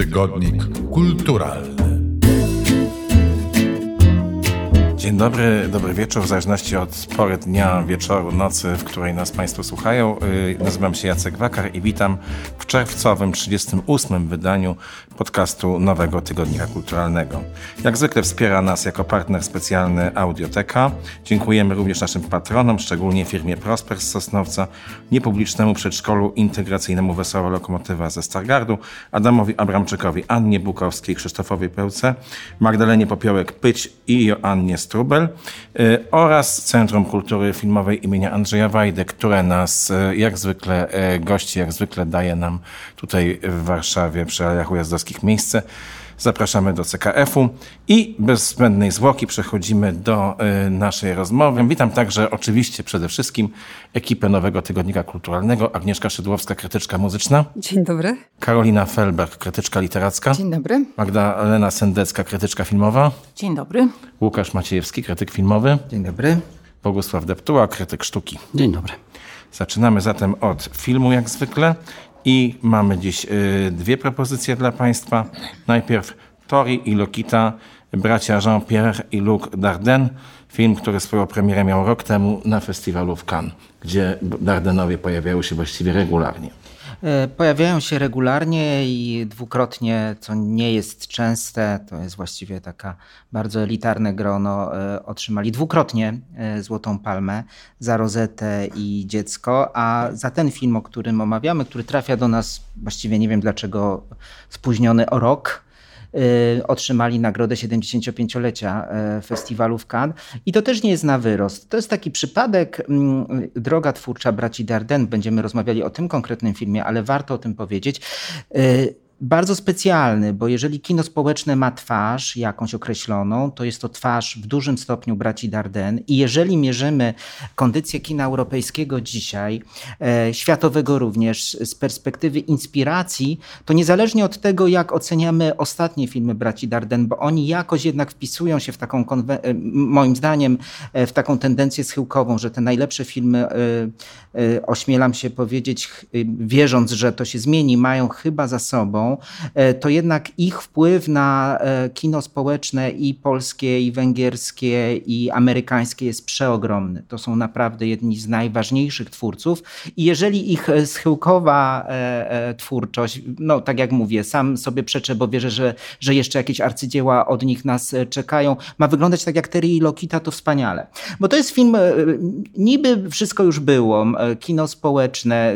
Tygodnik kulturalny. Dzień dobry, dobry wieczór, w zależności od pory dnia, wieczoru, nocy, w której nas Państwo słuchają. Y, nazywam się Jacek Wakar i witam w czerwcowym 38. wydaniu podcastu Nowego Tygodnika Kulturalnego. Jak zwykle wspiera nas jako partner specjalny Audioteka. Dziękujemy również naszym patronom, szczególnie firmie Prosper z Sosnowca, niepublicznemu przedszkolu integracyjnemu Wesoła Lokomotywa ze Stargardu, Adamowi Abramczykowi, Annie Bukowskiej, Krzysztofowi Pełce, Magdalenie Popiołek-Pyć i Joannie Y, oraz Centrum Kultury Filmowej imienia Andrzeja Wajdy, które nas y, jak zwykle y, gości, jak zwykle daje nam tutaj w Warszawie przy Alejach Ujazdowskich miejsce. Zapraszamy do CKF-u i bez zbędnej zwłoki przechodzimy do y, naszej rozmowy. Witam także oczywiście przede wszystkim ekipę Nowego Tygodnika Kulturalnego. Agnieszka Szydłowska, krytyczka muzyczna. Dzień dobry. Karolina Felberg, krytyczka literacka. Dzień dobry. Magdalena Sendecka, krytyczka filmowa. Dzień dobry. Łukasz Maciejewski, krytyk filmowy. Dzień dobry. Bogusław Deptuła, krytyk sztuki. Dzień dobry. Zaczynamy zatem od filmu jak zwykle i mamy dziś y, dwie propozycje dla Państwa. Najpierw Tori i Lokita, bracia Jean-Pierre i Luc Dardenne. Film, który swoją premierę miał rok temu na festiwalu w Cannes, gdzie Dardenowie pojawiały się właściwie regularnie. E, Pojawiają się regularnie i dwukrotnie, co nie jest częste, to jest właściwie taka bardzo elitarne grono, e, otrzymali dwukrotnie e, Złotą Palmę za Rozetę i Dziecko, a za ten film, o którym omawiamy, który trafia do nas właściwie nie wiem dlaczego spóźniony o rok, otrzymali nagrodę 75-lecia e, festiwalu w Cannes. I to też nie jest na wyrost. To jest taki przypadek, mm, droga twórcza braci Dardenne, będziemy rozmawiali o tym konkretnym filmie, ale warto o tym powiedzieć. Bardzo specjalny, bo jeżeli kino społeczne ma twarz jakąś określoną, to jest to twarz w dużym stopniu braci Dardenne. I jeżeli mierzymy kondycję kina europejskiego dzisiaj, e, światowego również, z perspektywy inspiracji, to niezależnie od tego, jak oceniamy ostatnie filmy braci Dardenne, bo oni jakoś jednak wpisują się w taką, e, moim zdaniem, e, w taką tendencję schyłkową, że te najlepsze filmy, e, e, ośmielam się powiedzieć, y, wierząc, że to się zmieni, mają chyba za sobą, e, to jednak ich wpływ na e, kino społeczne i polskie, i węgierskie, i amerykańskie jest przeogromny. To są naprawdę jedni z najważniejszych twórców i jeżeli ich e, schyłkowa twórczość, no tak jak mówię, sam sobie przeczę, bo wierzę, że, że jeszcze jakieś arcydzieła od nich nas czekają, ma wyglądać tak jak Terry i Lokita, to wspaniale. Bo to jest film, niby wszystko już było, kino społeczne,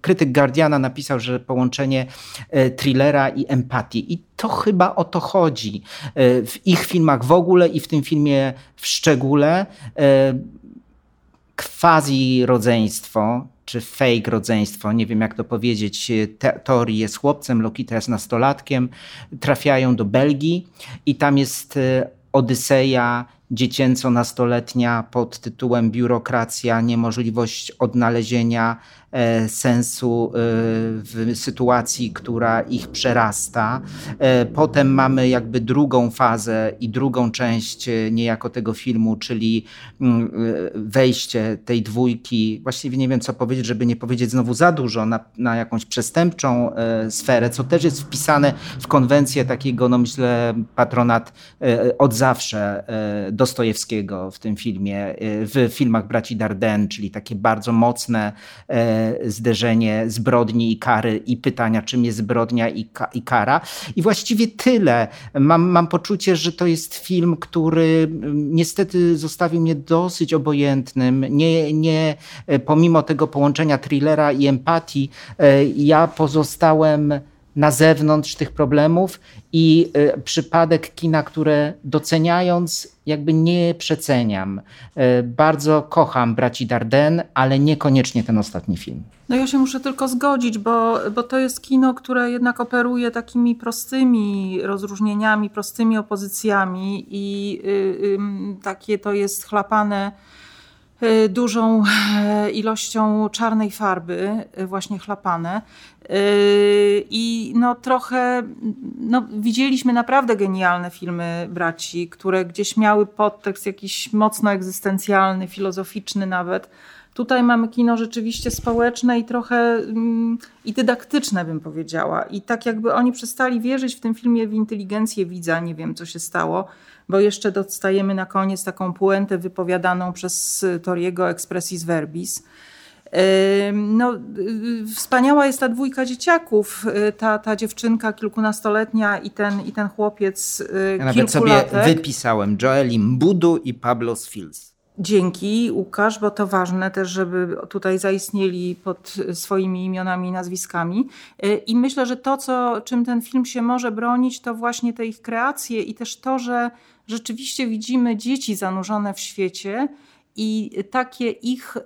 krytyk Guardiana napisał, że połączenie e, thrillera i empatii i to chyba o to chodzi e, w ich filmach w ogóle i w tym filmie w szczególe. E, quasi rodzeństwo, czy fake rodzeństwo, nie wiem jak to powiedzieć. Te- Tori jest chłopcem, Lokita jest nastolatkiem, trafiają do Belgii i tam jest e, Odyseja dziecięco-nastoletnia pod tytułem Biurokracja, niemożliwość odnalezienia e, sensu e, w sytuacji, która ich przerasta. E, Potem mamy jakby drugą fazę i drugą część niejako tego filmu, czyli mm, wejście tej dwójki, właściwie nie wiem co powiedzieć, żeby nie powiedzieć znowu za dużo, na, na jakąś przestępczą sferę, co też jest wpisane w konwencję takiego, no myślę, patronat od zawsze e, Dostojewskiego w tym filmie, e, w filmach braci Dardenne, czyli takie bardzo mocne e, zderzenie zbrodni i kary i pytania, czym jest zbrodnia i, ka- i kara. I właściwie tyle. Mam, mam poczucie, że to jest film, który niestety zostawił mnie dosyć obojętnym. Nie, nie, e, pomimo tego połączenia thrillera i empatii, e, ja pozostałem na zewnątrz tych problemów i e, przypadek kina, które doceniając, jakby nie przeceniam. E, Bardzo kocham braci Dardenne, ale niekoniecznie ten ostatni film. No ja się muszę tylko zgodzić, bo, bo to jest kino, które jednak operuje takimi prostymi rozróżnieniami, prostymi opozycjami i y, takie to jest chlapane y, dużą e, ilością czarnej farby, y, właśnie chlapane. Y, I no trochę, no widzieliśmy naprawdę genialne filmy braci, które gdzieś miały podtekst jakiś mocno egzystencjalny, filozoficzny nawet, Tutaj mamy kino rzeczywiście społeczne i trochę mm, i dydaktyczne, bym powiedziała. I tak jakby oni przestali wierzyć w tym filmie w inteligencję widza, nie wiem co się stało, bo jeszcze dostajemy na koniec taką puentę wypowiadaną przez Toriego Expressis Verbis. No, y, wspaniała jest ta dwójka dzieciaków, y, ta, ta dziewczynka kilkunastoletnia i ten, i ten chłopiec y, ja Nawet sobie wypisałem Joeli Mbudu i Pablo Sfils. Dzięki Łukasz, bo to ważne też, żeby tutaj zaistnieli pod swoimi imionami i nazwiskami. I myślę, że to, co, czym ten film się może bronić, to właśnie te ich kreacje i też to, że rzeczywiście widzimy dzieci zanurzone w świecie i takie ich e,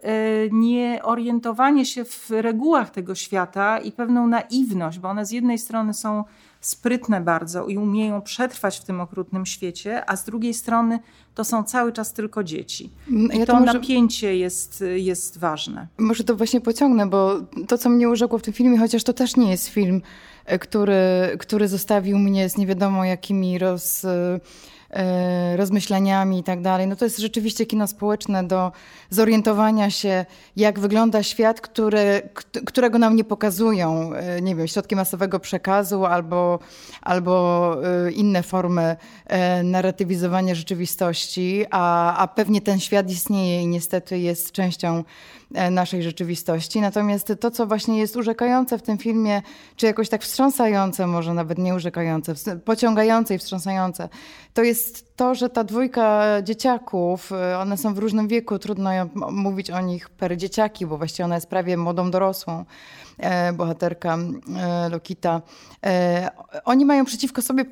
nieorientowanie się w regułach tego świata i pewną naiwność, bo one z jednej strony są sprytne bardzo i umieją przetrwać w tym okrutnym świecie, a z drugiej strony to są cały czas tylko dzieci. Mm, I ja to, to może... napięcie jest, jest ważne. Może to właśnie pociągnę, bo to, co mnie urzekło w tym filmie, chociaż to też nie jest film, e, który, który zostawił mnie z nie wiadomo jakimi roz E, rozmyśleniami i tak dalej. No to jest rzeczywiście kino społeczne do zorientowania się, jak wygląda świat, który, którego nam nie pokazują, e, nie wiem, środki masowego przekazu albo, albo e, inne formy narratywizowania rzeczywistości, a, a pewnie ten świat istnieje i niestety jest częścią naszej rzeczywistości. Natomiast to, co właśnie jest urzekające w tym filmie, czy jakoś tak wstrząsające, może nawet nie urzekające, pociągające i wstrząsające, to jest to, że ta dwójka dzieciaków, y, one są w różnym wieku, trudno mówić o nich per dzieciaki, bo właściwie ona jest prawie młodą dorosłą, e, bohaterka e, Lokita. E, oni mają przeciwko sobie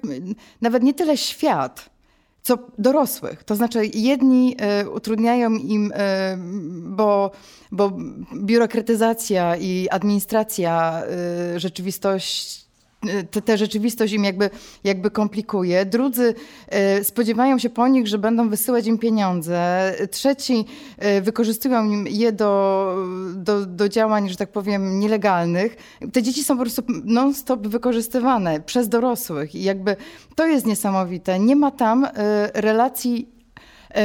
nawet nie tyle świat, co dorosłych. To znaczy, jedni utrudniają im, bo, bo biurokratyzacja i administracja rzeczywistości tę rzeczywistość im jakby, jakby komplikuje. Drudzy e, spodziewają się po nich, że będą wysyłać im pieniądze. Trzeci e, wykorzystują je do, do, do działań, że tak powiem, nielegalnych. Te dzieci są po prostu non-stop wykorzystywane przez dorosłych i jakby to jest niesamowite. Nie ma tam e, relacji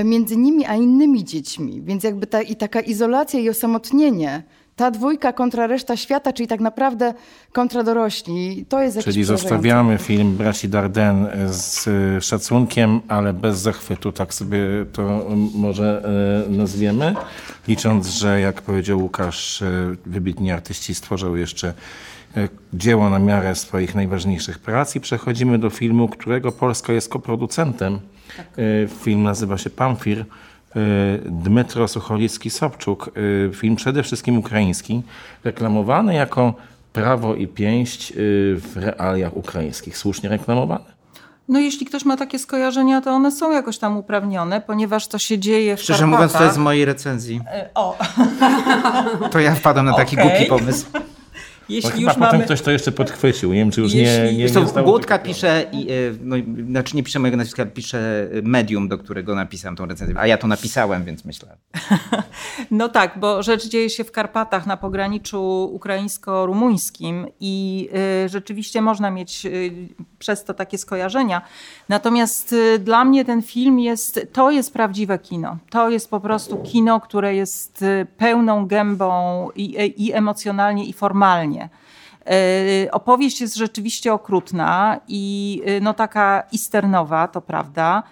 między nimi a innymi dziećmi, więc jakby ta, i taka izolacja i osamotnienie ta dwójka kontra reszta świata, czyli tak naprawdę kontra dorośli, to jest Czyli zostawiamy film braci Darden z szacunkiem, ale bez zachwytu, tak sobie to może e, nazwiemy, licząc, że jak powiedział Łukasz, e, wybitni artyści stworzył jeszcze e, dzieło na miarę swoich najważniejszych prac i przechodzimy do filmu, którego Polska jest koproducentem. Tak. Film nazywa się Pamfir Dmytro Sucholicki-Sobczuk, y, film przede wszystkim ukraiński, reklamowany jako Prawo i Pięść y, w realiach ukraińskich. Słusznie reklamowany? No jeśli ktoś ma takie skojarzenia, to one są jakoś tam uprawnione, ponieważ to się dzieje w Szczerze Karpatach. mówiąc, to jest z mojej recenzji. O. To ja wpadłem na taki okay. głupi pomysł. Jeśli no już potem mamy... ktoś to jeszcze podchwycił. Nie wiem, czy już Jeśli... nie, nie, nie Głódka pisze, i, e, no, znaczy nie pisze mojego nazwiska, pisze medium, do którego napisałem tą recenzję. A ja to napisałem, więc myślę. no tak, bo rzecz dzieje się w Karpatach na pograniczu ukraińsko-rumuńskim i y, rzeczywiście można mieć y, przez to takie skojarzenia. Natomiast y, dla mnie ten film jest, to jest prawdziwe kino. To jest po prostu kino, które jest pełną gębą i, i emocjonalnie, i formalnie. E, opowieść jest rzeczywiście okrutna i e, no taka isternowa, to prawda.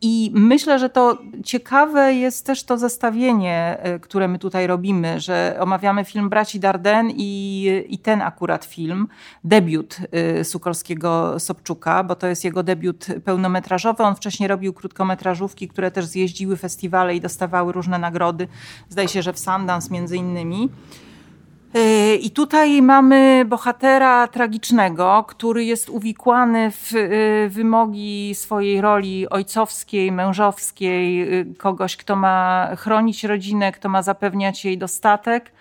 I myślę, że to ciekawe jest też to zestawienie, e, które my tutaj robimy, że omawiamy film Braci Darden i, i ten akurat film, debiut Sukolskiego Sobczuka, bo to jest jego debiut pełnometrażowy. On wcześniej robił krótkometrażówki, które też zjeździły festiwale i dostawały różne nagrody. Zdaje się, że w Sundance między innymi. I tutaj mamy bohatera tragicznego, który jest uwikłany w y, wymogi swojej roli ojcowskiej, mężowskiej, y, kogoś, kto ma chronić rodzinę, kto ma zapewniać jej dostatek.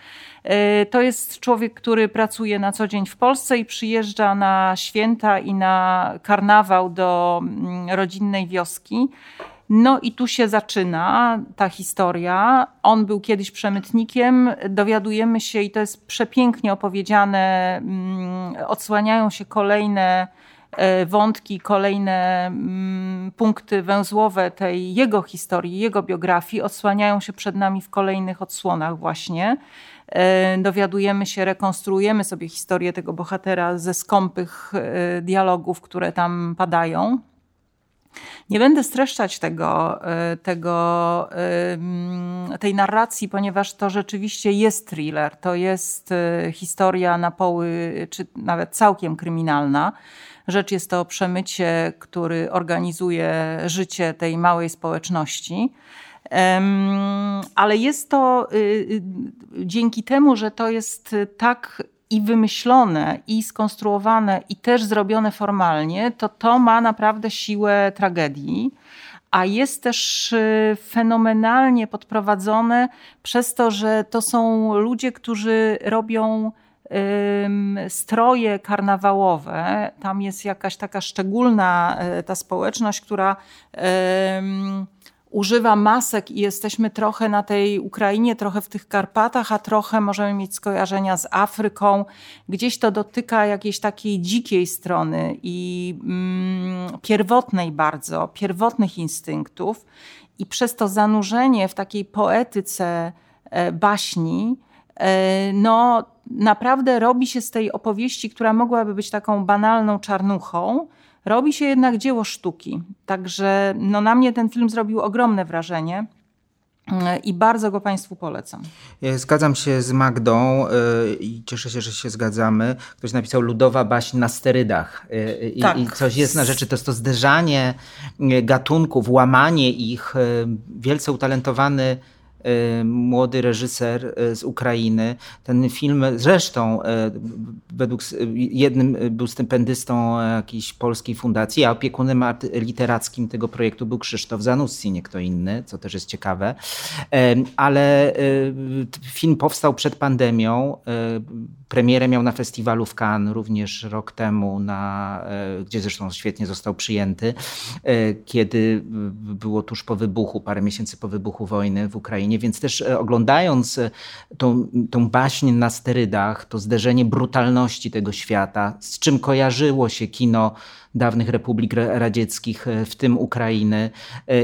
Y, to jest człowiek, który pracuje na co dzień w Polsce i przyjeżdża na święta i na karnawał do mm, rodzinnej wioski. No i tu się zaczyna ta historia. On był kiedyś przemytnikiem, dowiadujemy się, i to jest przepięknie opowiedziane, mm, odsłaniają się kolejne wątki, kolejne mm, punkty węzłowe tej jego historii, jego biografii odsłaniają się przed nami w kolejnych odsłonach właśnie. Dowiadujemy się, rekonstruujemy sobie historię tego bohatera ze skąpych dialogów, które tam padają. Nie będę streszczać tego, e, tego, tej narracji, ponieważ to rzeczywiście jest thriller. To jest e, historia na poły, czy nawet całkiem kryminalna. Rzecz jest to przemycie, który organizuje życie tej małej społeczności. Ale jest to y, y, dzięki temu, że to jest tak i wymyślone, i skonstruowane, i też zrobione formalnie, to to ma naprawdę siłę tragedii. A jest też y, fenomenalnie podprowadzone przez to, że to są ludzie, którzy robią stroje karnawałowe. Tam jest jakaś taka szczególna y, ta społeczność, która używa masek i jesteśmy trochę na tej Ukrainie, trochę w tych Karpatach, a trochę możemy mieć skojarzenia z Afryką. Gdzieś to dotyka jakiejś takiej dzikiej strony i mm, pierwotnej bardzo, pierwotnych instynktów. I przez to zanurzenie w takiej poetyce e, baśni, e, no naprawdę robi się z tej opowieści, która mogłaby być taką banalną czarnuchą, robi się jednak dzieło sztuki. Także no, na mnie ten film zrobił ogromne wrażenie. E, I bardzo go Państwu polecam. Ja zgadzam się z Magdą yy, i cieszę się, że się zgadzamy. Ktoś napisał ludowa baśń na sterydach. Yy, tak. I coś jest na rzeczy. To jest to zderzanie gatunków, łamanie ich. Wielce utalentowany młody reżyser y, z Ukrainy. Ten film zresztą y, według jednym był stypendystą jakiejś polskiej fundacji, a opiekunem literackim tego projektu był Krzysztof Zanussi, nie kto inny, co też jest ciekawe. Ale film powstał przed pandemią. Premierę miał na festiwalu w Cannes również rok temu, na, gdzie zresztą świetnie został przyjęty, kiedy było tuż po wybuchu, parę miesięcy po wybuchu wojny w Ukrainie więc też e, oglądając e, tą, tą baśń na sterydach, to zderzenie brutalności tego świata, z czym kojarzyło się kino dawnych republik radzieckich, e, w tym Ukrainy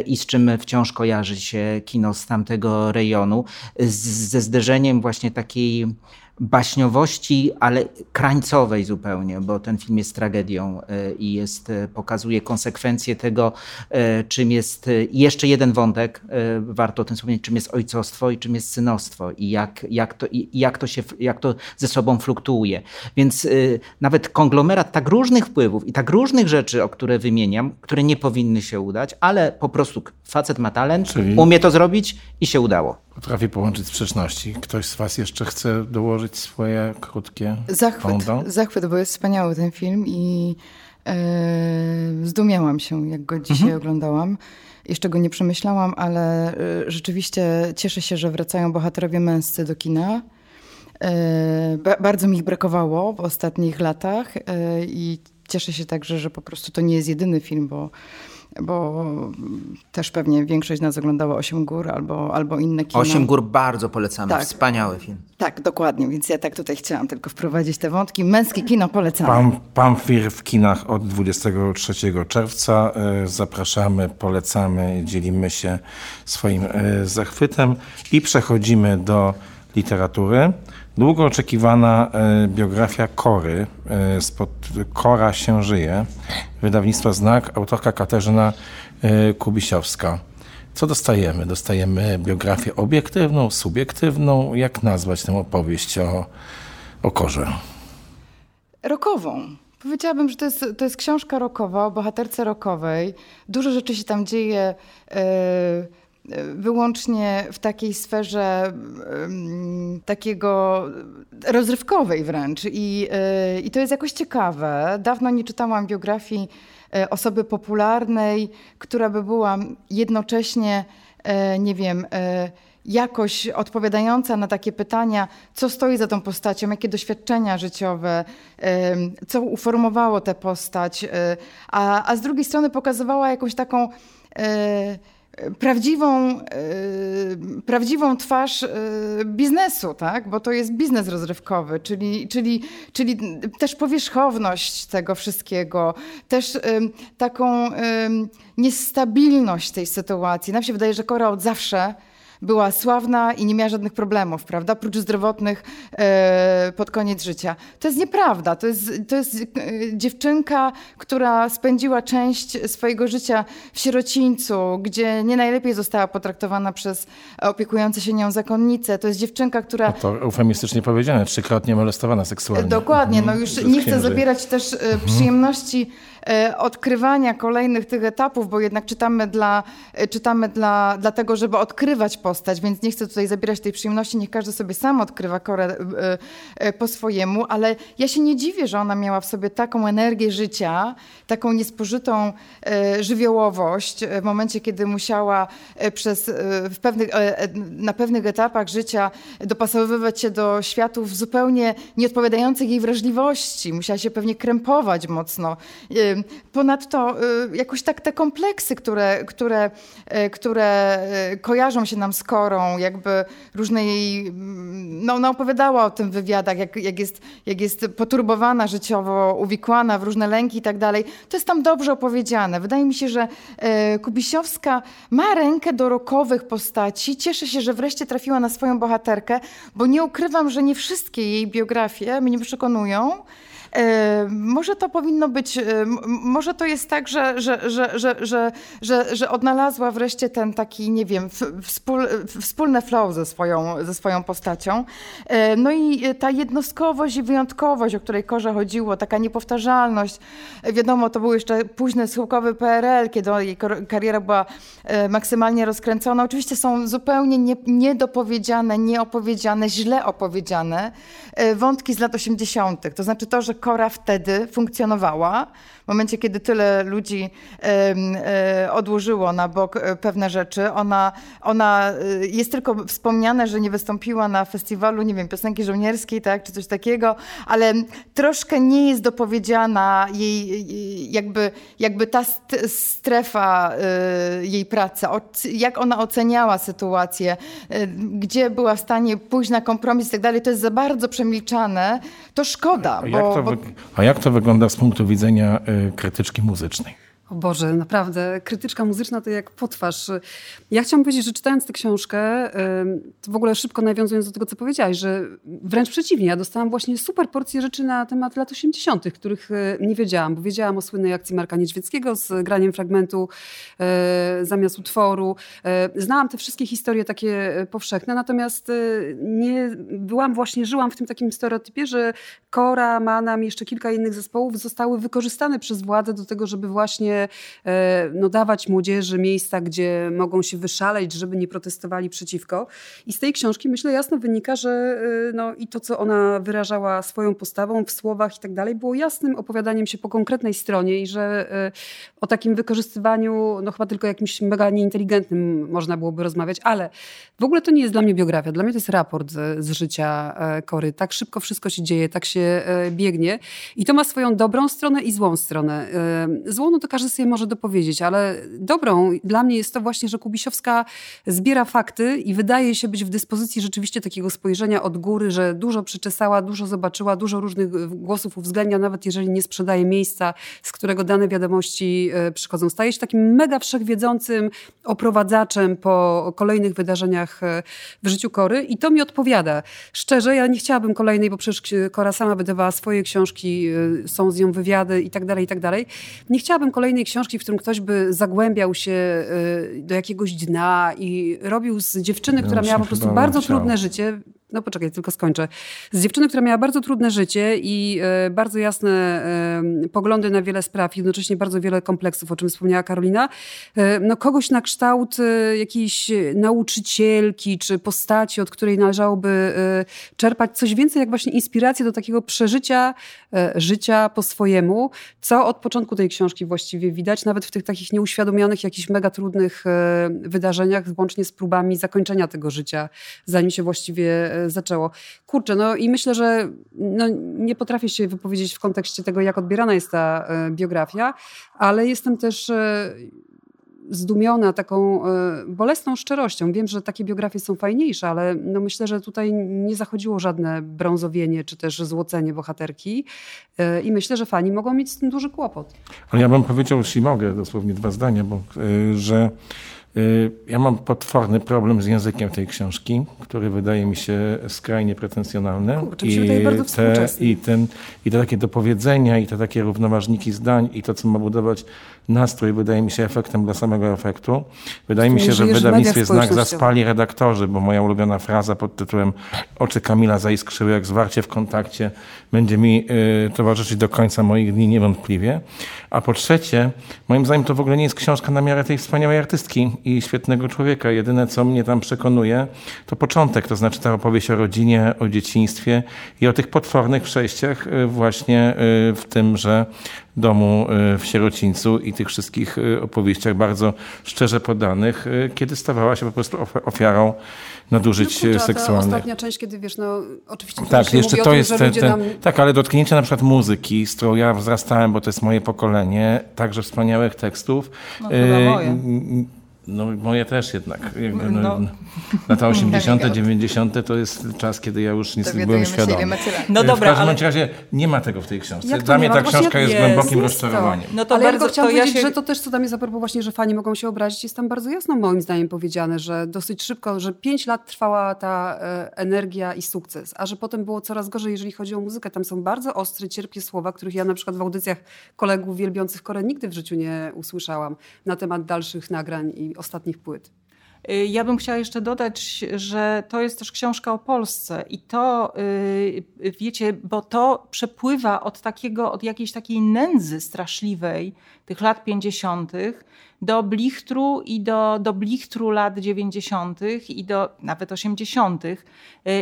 i z czym wciąż kojarzy się kino z tamtego rejonu, ze zderzeniem właśnie takiej baśniowości, ale krańcowej zupełnie, bo ten film jest tragedią e, i jest, e, pokazuje konsekwencje tego, e, czym jest jeszcze jeden wątek, warto o tym wspomnieć, czym jest ojcostwo i czym jest synostwo i jak, jak, to, jak, to, się, jak to ze sobą fluktuuje. Więc nawet konglomerat tak różnych wpływów i tak różnych rzeczy, o które wymieniam, które nie powinny się udać, ale po prostu facet ma talent, Czyli... umie to zrobić i się udało. Potrafi połączyć sprzeczności. Ktoś z Was jeszcze chce dołożyć swoje krótkie Zachwyt, zachwyt, bo jest wspaniały ten film i e, zdumiałam się, jak go dzisiaj mhm. oglądałam. Jeszcze go nie przemyślałam, ale e, rzeczywiście cieszę się, że wracają bohaterowie męscy do kina. E, bardzo mi ich brakowało w ostatnich latach i cieszę się także, że po prostu to nie jest jedyny film, bo bo też pewnie większość z nas oglądała Osiem Gór albo, albo inne kino. Osiem Gór bardzo polecamy, tak. wspaniały film. Tak, dokładnie, więc ja tak tutaj chciałam tylko wprowadzić te wątki. Męskie kino polecamy. Pam, Pamfir w kinach od 23 czerwca. E, zapraszamy, polecamy, dzielimy się swoim e, zachwytem i przechodzimy do literatury. Długo oczekiwana e, biografia Kory, e, spod Kora się żyje, wydawnictwa Znak, autorka Katarzyna e, Kubisiowska. Co dostajemy? Dostajemy biografię obiektywną, subiektywną. Jak nazwać tę opowieść o, o Korze? Rokową. Powiedziałabym, że to jest, to jest książka rokowa o bohaterce rokowej. Dużo rzeczy się tam dzieje. Yy wyłącznie w takiej sferze takiego rozrywkowej wręcz. I, y, I to jest jakoś ciekawe. Dawno nie czytałam biografii y, osoby popularnej, która by była jednocześnie, y, nie wiem, jakoś odpowiadająca na takie pytania, co stoi za tą postacią, jakie doświadczenia życiowe, co uformowało tę postać, a, a z drugiej strony pokazywała jakąś taką prawdziwą, prawdziwą twarz biznesu, tak? bo to jest biznes rozrywkowy, czyli, czyli, czyli też powierzchowność tego wszystkiego, też taką niestabilność tej sytuacji. Nam się wydaje, że od zawsze była sławna i nie miała żadnych problemów, prawda? Prócz zdrowotnych e, pod koniec życia. To jest nieprawda. To jest, to jest e, dziewczynka, która spędziła część swojego życia w sierocińcu, gdzie nie najlepiej została potraktowana przez opiekujące się nią zakonnice. To jest dziewczynka, która... No to eufemistycznie powiedziane, trzykrotnie molestowana seksualnie. Dokładnie. No już nie chcę zabierać też e, mhm. przyjemności odkrywania kolejnych tych etapów, bo jednak czytamy dla, e, czytamy dla, dlatego, żeby odkrywać postać, więc nie chcę tutaj zabierać tej przyjemności, niech każdy sobie sam odkrywa Korę e, po swojemu, ale ja się nie dziwię, że ona miała w sobie taką energię życia, taką niespożytą żywiołowość w momencie, kiedy musiała przez, w pewnych, na pewnych etapach życia dopasowywać się do światów zupełnie nieodpowiadających jej wrażliwości. Musiała się pewnie krępować mocno. Ponadto y, jakoś tak te kompleksy, które, które, y, które y, kojarzą się nam z Korą, jakby różne jej, mm, no ona opowiadała o tym w wywiadach, jak, jak, jest, jak jest poturbowana życiowo, uwikłana w różne lęki i tak dalej. To jest tam dobrze opowiedziane. Wydaje mi się, że Kubisiowska ma rękę do rokowych postaci. Cieszę się, że wreszcie trafiła na swoją bohaterkę, bo nie ukrywam, że nie wszystkie jej biografie mnie przekonują. E, może to powinno być, e, może to jest tak, że, że, że, że, że, że, że odnalazła wreszcie ten taki, nie wiem, wspól, wspólne flow ze swoją, ze swoją postacią. E, no i ta jednostkowość i wyjątkowość, o której Korze chodziło, taka niepowtarzalność. Wiadomo, to był jeszcze późny schyłkowy PRL, kiedy jej kariera była maksymalnie rozkręcona. Oczywiście są zupełnie nie, niedopowiedziane, nieopowiedziane, źle opowiedziane wątki z lat 80. To znaczy to, że Kora wtedy funkcjonowała, w momencie, kiedy tyle ludzi e, odłożyło na bok e, pewne rzeczy, ona, ona e, jest tylko wspomniane, że nie wystąpiła na festiwalu, nie wiem, piosenki żołnierskiej, tak, czy coś takiego, ale troszkę nie jest dopowiedziana jej, jakby, jakby ta strefa jej pracy, jak ona oceniała sytuację, gdzie była w stanie pójść na kompromis i tak dalej, to jest za bardzo przemilczane, to szkoda. A, jak, to bo... a jak to wygląda z punktu widzenia krytyczki muzycznej. O Boże, naprawdę, krytyczka muzyczna to jak potwarz. Ja chciałam powiedzieć, że czytając tę książkę, to w ogóle szybko nawiązując do tego, co powiedziałaś, że wręcz przeciwnie, ja dostałam właśnie super porcję rzeczy na temat lat 80., których e, nie wiedziałam, bo wiedziałam o słynnej akcji Marka Niedźwieckiego z graniem fragmentu e, zamiast utworu. E, znałam te wszystkie historie takie powszechne, natomiast nie byłam właśnie, żyłam w tym takim stereotypie, że Kora, Manam i jeszcze kilka innych zespołów zostały wykorzystane przez władzę do tego, żeby właśnie E, no, dawać młodzieży miejsca, gdzie mogą się wyszaleć, żeby nie protestowali przeciwko. I z tej książki myślę jasno wynika, że e, no, i to, co ona wyrażała swoją postawą w słowach i tak dalej, było jasnym opowiadaniem się po konkretnej stronie i że e, o takim wykorzystywaniu, no chyba tylko jakimś mega nieinteligentnym można byłoby rozmawiać, ale w ogóle to nie jest dla mnie biografia. Dla mnie to jest raport z, z życia Kory. Tak szybko wszystko się dzieje, tak się biegnie i to ma swoją dobrą stronę i złą stronę. Złą no to każdy sobie może dopowiedzieć, ale dobrą dla mnie jest to właśnie, że Kubisiowska zbiera fakty i wydaje się być w dyspozycji rzeczywiście takiego spojrzenia od góry, że dużo przeczesała, dużo zobaczyła, dużo różnych głosów uwzględnia, nawet jeżeli nie sprzedaje miejsca, z którego dane wiadomości e, przychodzą. Staje się takim mega wszechwiedzącym oprowadzaczem po kolejnych wydarzeniach e, w życiu Kory i to mi odpowiada. Szczerze, ja nie chciałabym kolejnej, bo przecież Kora sama wydawała swoje książki, e, są z nią wywiady i tak dalej, i tak dalej. Nie chciałabym kolejnej kolejnej książki, w którym ktoś by zagłębiał się y, do jakiegoś dna i robił z dziewczyny, która miała po prostu bardzo trudne życie, no poczekaj, tylko skończę. Z dziewczyny, która miała bardzo trudne życie i e, bardzo jasne e, poglądy na wiele spraw, jednocześnie bardzo wiele kompleksów, o czym wspomniała Karolina. E, no kogoś na kształt jakiejś nauczycielki czy postaci, od której należałoby czerpać coś więcej jak właśnie inspirację do takiego przeżycia życia po swojemu, co od początku tej książki właściwie widać, nawet w tych takich nieuświadomionych, jakichś mega trudnych wydarzeniach, łącznie z próbami zakończenia tego życia, zanim się właściwie zaczęło. Kurczę, no i myślę, że no, nie potrafię się wypowiedzieć w kontekście tego, jak odbierana jest ta e, biografia, ale jestem też e, zdumiona taką e, bolesną szczerością. Wiem, że takie biografie są fajniejsze, ale no myślę, że tutaj nie zachodziło żadne brązowienie czy też złocenie bohaterki e, i myślę, że fani mogą mieć z tym duży kłopot. Ale ja bym powiedział, jeśli mogę, dosłownie dwa zdania, bo, że ja mam potworny problem z językiem tej książki, który wydaje mi się skrajnie pretensjonalny. Kurczę, I, te, i, ten, I te takie dopowiedzenia, i te takie równoważniki zdań, i to, co ma budować nastrój, wydaje mi się efektem dla samego efektu. Wydaje mi się, że w wydawnictwie Znak zaspali redaktorzy, bo moja ulubiona fraza pod tytułem Oczy Kamila zaiskrzyły jak zwarcie w kontakcie będzie mi y, towarzyszyć do końca moich dni niewątpliwie. A po trzecie, moim zdaniem to w ogóle nie jest książka na miarę tej wspaniałej artystki i świetnego człowieka. Jedyne, co mnie tam przekonuje, to początek, to znaczy ta opowieść o rodzinie, o dzieciństwie i o tych potwornych przejściach y, właśnie y, w tymże domu w Sierocińcu i tych wszystkich opowieściach bardzo szczerze podanych, kiedy stawała się po prostu ofiarą nadużyć no, seksualnych. ostatnia część, kiedy wiesz, no oczywiście tak, jeszcze to tym, jest ten, ten. Tak, ale dotknięcie na przykład muzyki, z którą ja wzrastałem, bo to jest moje pokolenie, także wspaniałych tekstów. No, chyba moje. No moje też jednak. No, no. Lata 80., 90. to jest czas, kiedy ja już nic nie byłem świadomy. No dobra, w każdym ale... razie nie ma tego w tej książce. Dla mnie ta książka jest, jest głębokim jest rozczarowaniem. No to ale bardzo, ja chciałam to powiedzieć, ja się... że to też, co tam jest a propos właśnie, że fani mogą się obrazić, jest tam bardzo jasno moim zdaniem powiedziane, że dosyć szybko, że pięć lat trwała ta e, energia i sukces, a że potem było coraz gorzej, jeżeli chodzi o muzykę. Tam są bardzo ostre, cierpkie słowa, których ja na przykład w audycjach kolegów wielbiących Korę nigdy w życiu nie usłyszałam na temat dalszych nagrań i ostatnich płyt. Y, ja bym chciała jeszcze dodać, że to jest też książka o Polsce i to, y, wiecie, bo to przepływa od takiego, od jakiejś takiej nędzy straszliwej tych lat 50., do blichtru i do, do blichtru lat 90. i do nawet 80. Y,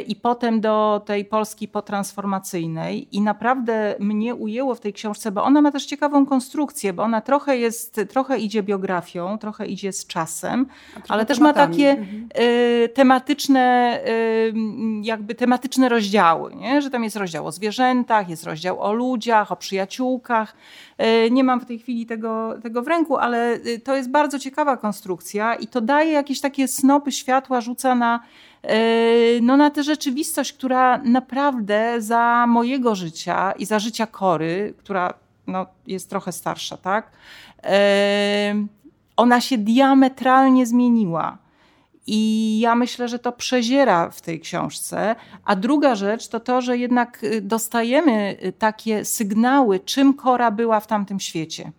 i potem do tej Polski potransformacyjnej. I naprawdę mnie ujęło w tej książce, bo ona ma też ciekawą konstrukcję, bo ona trochę jest, trochę idzie biografią, trochę idzie z czasem, ale też ma takie mhm. y, tematyczne, y, jakby tematyczne rozdziały, nie? że tam jest rozdział o zwierzętach, jest rozdział o ludziach, o przyjaciółkach. Y, nie mam w tej chwili tego, tego w ręku, ale y, to jest bardzo ciekawa konstrukcja i to daje jakieś takie snopy światła, rzuca na, e, no, na tę rzeczywistość, która naprawdę za mojego życia i za życia Kory, która no, jest trochę starsza, tak? E, ona się diametralnie zmieniła. I ja myślę, że to przeziera w tej książce. A druga rzecz to to, że jednak y, dostajemy y, takie sygnały, czym Kora była w tamtym świecie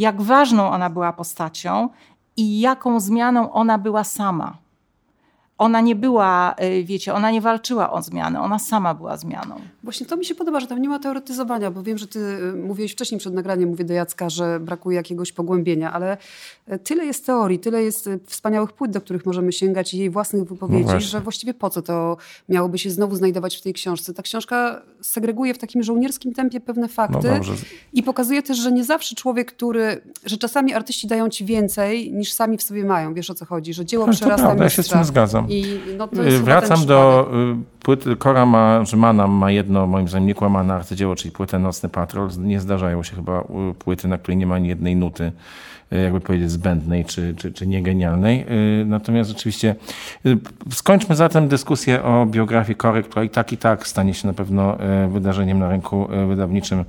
jak ważną ona była postacią i jaką zmianą ona była sama ona nie była, y, wiecie, ona nie walczyła o zmianę, ona sama była zmianą. Właśnie to mi się podoba, że tam nie ma teoretyzowania, bo wiem, że ty y, mówiłeś wcześniej przed nagraniem, mówię do Jacka, że brakuje jakiegoś pogłębienia, ale y, tyle jest teorii, tyle jest wspaniałych płyt, do których możemy sięgać i jej własnych wypowiedzi, no że właściwie po co to miałoby się znowu znajdować w tej książce. Ta książka segreguje w takim żołnierskim tempie pewne fakty no i pokazuje też, że nie zawsze człowiek, który, że czasami artyści dają ci więcej niż sami w sobie mają, wiesz o co chodzi, że dzieło no, przerasta prawda, mistrza. Ja się z tym zgadzam. I no Wracam do y, płyty. Kora ma, Rzymana ma jedno, moim zdaniem, niekłamane arcydzieło, czyli płytę Nocny Patrol. Nie zdarzają się chyba y, płyty, na której nie ma ani jednej nuty y, jakby powiedzieć, zbędnej czy, czy, czy niegenialnej. Natomiast rzeczywiście skończmy zatem dyskusję o biografii Kory, która i tak i tak stanie się na pewno wydarzeniem na rynku wydawniczym,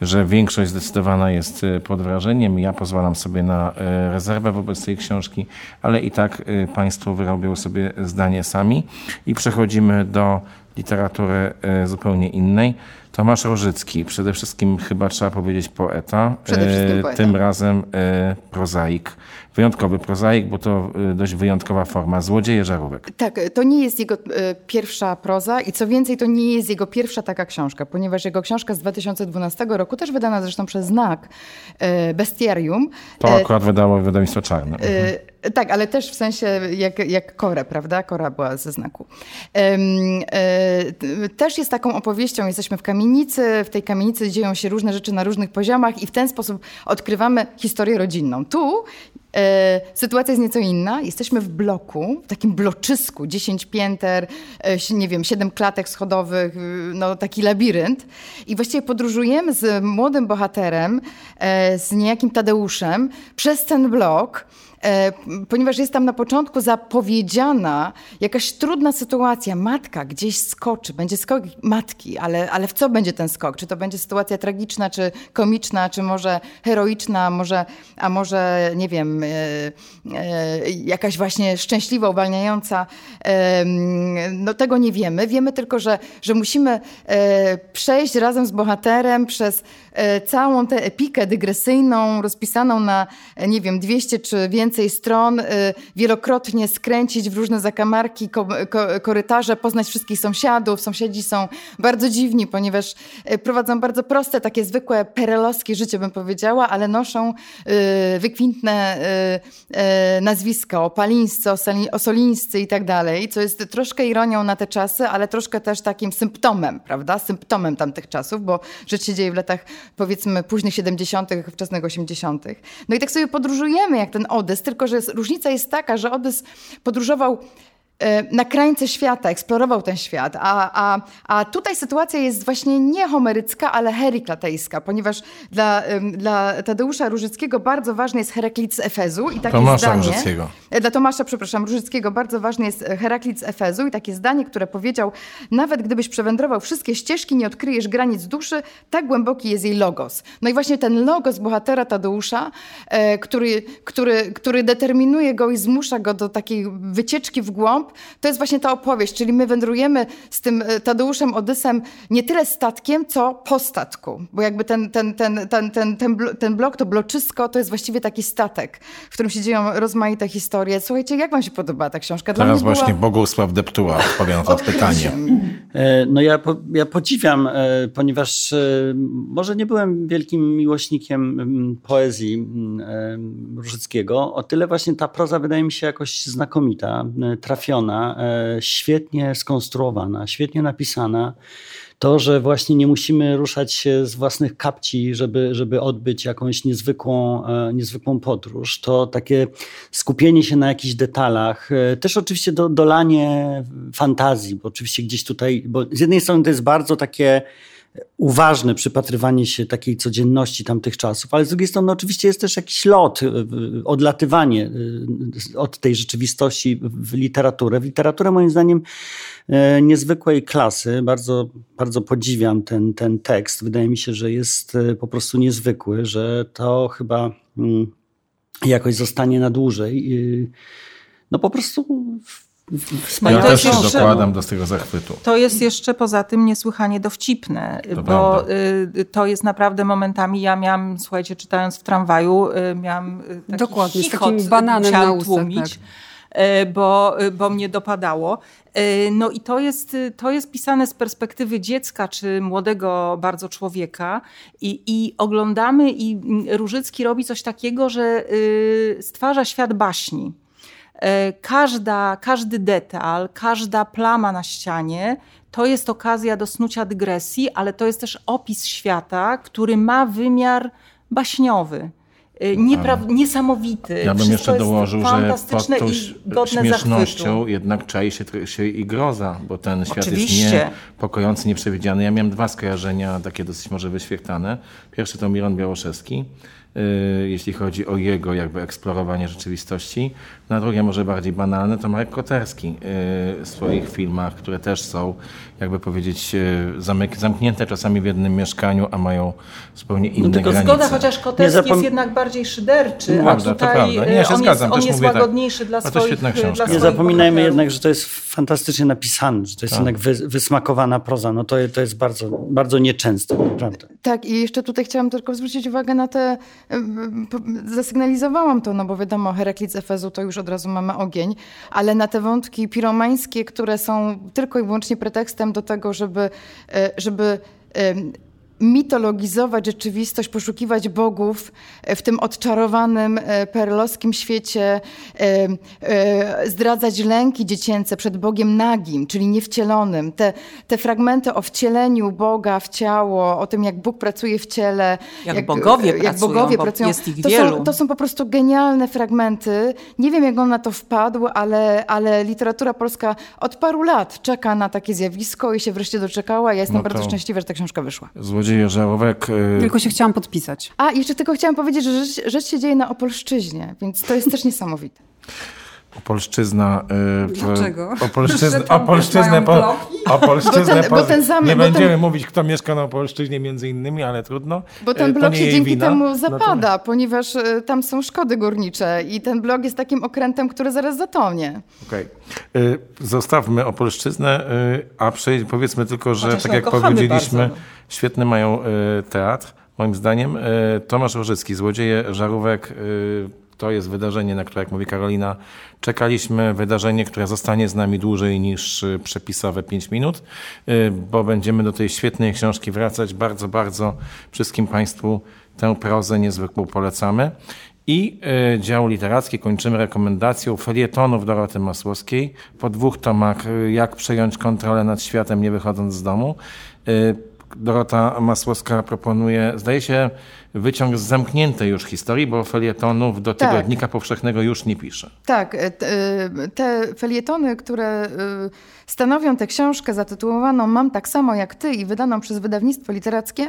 że większość zdecydowana jest pod wrażeniem. Ja pozwalam sobie na rezerwę wobec tej książki, ale i tak Państwo wyrobią sobie zdanie sami i przechodzimy do literatury e, zupełnie innej. Tomasz Rożycki, przede wszystkim chyba trzeba powiedzieć poeta, przede wszystkim e, poeta. tym razem e, prozaik. Wyjątkowy prozaik, bo to dość wyjątkowa forma. Złodzieje żarówek. Tak, to nie jest jego pierwsza proza i co więcej, to nie jest jego pierwsza taka książka, ponieważ jego książka z 2012 roku, też wydana zresztą przez Znak, Bestiarium. To akurat wydało wydawnictwo Czarne. Mhm. Tak, ale też w sensie jak, jak Korę, prawda? Kora była ze znaku. Też jest taką opowieścią, jesteśmy w kamienicy, w tej kamienicy dzieją się różne rzeczy na różnych poziomach i w ten sposób odkrywamy historię rodzinną. Tu sytuacja jest nieco inna. Jesteśmy w bloku, w takim bloczysku, 10 pięter, e, nie wiem, 7 klatek schodowych, y, no taki labirynt. I właściwie podróżujemy z młodym bohaterem, e, z niejakim Tadeuszem, przez ten blok. E, ponieważ jest tam na początku zapowiedziana jakaś trudna sytuacja. Matka gdzieś skoczy, będzie skok matki, ale, ale w co będzie ten skok? Czy to będzie sytuacja tragiczna, czy komiczna, czy może heroiczna, może, a może, nie wiem, e, e, jakaś właśnie szczęśliwa, uwalniająca. No tego nie wiemy. Wiemy tylko, że, że musimy przejść razem z bohaterem przez całą tę epikę dygresyjną, rozpisaną na, nie wiem, 200 czy więcej więcej stron, y, wielokrotnie skręcić w różne zakamarki, korytarze, poznać wszystkich sąsiadów. Sąsiedzi są bardzo dziwni, ponieważ y, prowadzą bardzo proste, takie zwykłe perelowskie życie, bym powiedziała, ale noszą y, wykwintne nazwiska, opalińscy, osolińscy i tak dalej, co jest troszkę ironią na te czasy, ale troszkę też takim symptomem, prawda? Symptomem tamtych czasów, bo rzecz się dzieje w latach powiedzmy późnych 70., wczesnych 80. No i tak sobie podróżujemy, jak ten Odys, tylko że różnica jest taka, że Odys podróżował na krańce świata, eksplorował ten świat. A, a, a tutaj sytuacja jest właśnie nie homerycka, ale heriklatejska, ponieważ dla, dla Tadeusza Różyckiego bardzo ważny jest Heraklit z Efezu. I takie Tomasza zdanie, Różyckiego. E, dla Tomasza, przepraszam, Różyckiego bardzo ważny jest Heraklit z Efezu i takie zdanie, które powiedział, nawet gdybyś przewędrował wszystkie ścieżki, nie odkryjesz granic duszy, tak głęboki jest jej logos. No i właśnie ten logos bohatera Tadeusza, e, który, który, który determinuje go i zmusza go do takiej wycieczki w głąb, to jest właśnie ta opowieść, czyli my wędrujemy z tym e, Tadeuszem Odysem nie tyle statkiem, co po statku, bo jakby ten, ten, ten, ten, ten, ten, ten blok, to bloczysko, to jest właściwie taki statek, w którym się dzieją rozmaite historie. Słuchajcie, jak wam się podoba ta książka? Dla Teraz właśnie była... Bogusław Deptuła odpowie na to pytanie. E, no ja, ja podziwiam, e, ponieważ może nie byłem wielkim miłośnikiem mm, poezji mm, Różyckiego, o tyle właśnie ta proza wydaje mi się jakoś znakomita, trafiona, E, świetnie skonstruowana, świetnie napisana. To, że właśnie nie musimy ruszać się z własnych kapci, żeby, żeby odbyć jakąś niezwykłą, e, niezwykłą podróż, to takie skupienie się na jakichś detalach, e, też oczywiście do, dolanie fantazji, bo oczywiście gdzieś tutaj, bo z jednej strony to jest bardzo takie uważne przypatrywanie się takiej codzienności tamtych czasów, ale z drugiej strony oczywiście jest też jakiś lot, y, y, odlatywanie y, od tej rzeczywistości w literaturę. W literaturę moim zdaniem niezwykłej klasy. Bardzo, bardzo podziwiam ten, ten tekst. Wydaje mi się, że jest po prostu niezwykły, że to chyba mm, jakoś zostanie na dłużej. No po prostu ja też się dokładam do tego zachwytu. To jest jeszcze poza tym niesłychanie dowcipne, to bo prawda. Y, to jest naprawdę momentami, ja miałam, słuchajcie, czytając w tramwaju, y, miałam y, taki Dokładnie, z takim bananem na ustach, tłumić. Tak bo, bo mnie dopadało. No i to jest, to jest pisane z perspektywy dziecka czy młodego bardzo człowieka i, i oglądamy i mm, Różycki robi coś takiego, że stwarza świat baśni. E, każda, każdy detal, każda plama na ścianie to jest okazja do snucia dygresji, ale to jest też opis świata, który ma wymiar baśniowy. E, niesamowity. Ja bym jeszcze dołożył, że pod tą śmiesznością zachwytu. jednak czai się, się i groza, bo ten świat Oczywiście. jest niepokojący, nieprzewidziany. Ja miałem dwa skojarzenia, takie dosyć może wyświetlane. Pierwszy to Miron Białoszewski, jeśli chodzi o jego jakby eksplorowanie rzeczywistości. Na drugie, może bardziej banalne, to Marek Koterski y, w swoich filmach, które też są, jakby powiedzieć, y, zamknięte czasami w jednym mieszkaniu, a mają zupełnie inne no tylko granice. Zgoda, chociaż Koterski jest jednak bardziej szyderczy, no, a tutaj Nie, ja się on, zgadzam, jest, on jest łagodniejszy tak, dla swoich, dla Nie zapominajmy bohaterów. jednak, że to jest fantastycznie napisane, że to jest tak. jednak wy, wysmakowana proza. No to, to jest bardzo, bardzo nieczęste, naprawdę. Tak i jeszcze tutaj chciałam tylko zwrócić uwagę na te zasygnalizowałam to, no bo wiadomo, Heraklit z Efezu to już od razu mamy ogień, ale na te wątki piromańskie, które są tylko i wyłącznie pretekstem do tego, żeby, e, żeby mitologizować rzeczywistość, poszukiwać bogów w tym odczarowanym e, perlowskim świecie, e, e, zdradzać lęki dziecięce przed Bogiem nagim, czyli niewcielonym. Te, te fragmenty o wcieleniu Boga w ciało, o tym jak Bóg pracuje w ciele. Jak, bogowie jak pracują, bogowie bo pracują. jest ich to, wielu. są, to są po prostu genialne fragmenty. Nie wiem jak on na to wpadł, ale, ale literatura polska od paru lat czeka na takie zjawisko i się wreszcie doczekała. Ja jestem No bardzo szczęśliwa, że ta książka wyszła. Złodzieje żarówek. y, Tylko się chciałam podpisać. A, jeszcze tylko chciałam powiedzieć, że rzecz, rzecz się dzieje na Opolszczyźnie, więc to jest też niesamowite. Opolszczyzna. w- Dlaczego? Opolszczyzn, Opolszczyznę, po? Opolszczyznę Bo ten- po, bo ten zamek- Nie bo ten- będziemy mówić, kto mieszka na Opolszczyźnie między innymi, ale trudno. Bo ten blok się dzięki wina. temu Natomiast- zapada, ponieważ e, tam są szkody górnicze i ten blok jest takim okrętem, który zaraz zatonie. Okej. Y, Zostawmy Opolszczyznę, a przejdź, powiedzmy tylko, że Chociaż tak ją jak powiedzieliśmy, bardzo. świetny mają teatr, moim zdaniem. Tomasz Łożycki, Złodzieje Żarówek, to jest wydarzenie, na które, jak mówi Karolina, czekaliśmy. Wydarzenie, które zostanie z nami dłużej niż y, przepisowe 5 minut, y, bo będziemy do tej świetnej książki wracać. Bardzo, bardzo wszystkim Państwu tę prozę niezwykłą polecamy. I y, dział literacki kończymy rekomendacją felietonów Doroty Masłowskiej. Po dwóch tomach Jak przejąć kontrolę nad światem, nie wychodząc z domu. Dorota Masłowska proponuje, zdaje się, wyciąg z zamkniętej już historii, bo felietonów do Tak. Tygodnika Powszechnego już nie pisze. Tak, e, e, te felietony, które e, stanowią tę książkę zatytułowaną Mam tak samo jak ty i wydaną przez wydawnictwo literackie,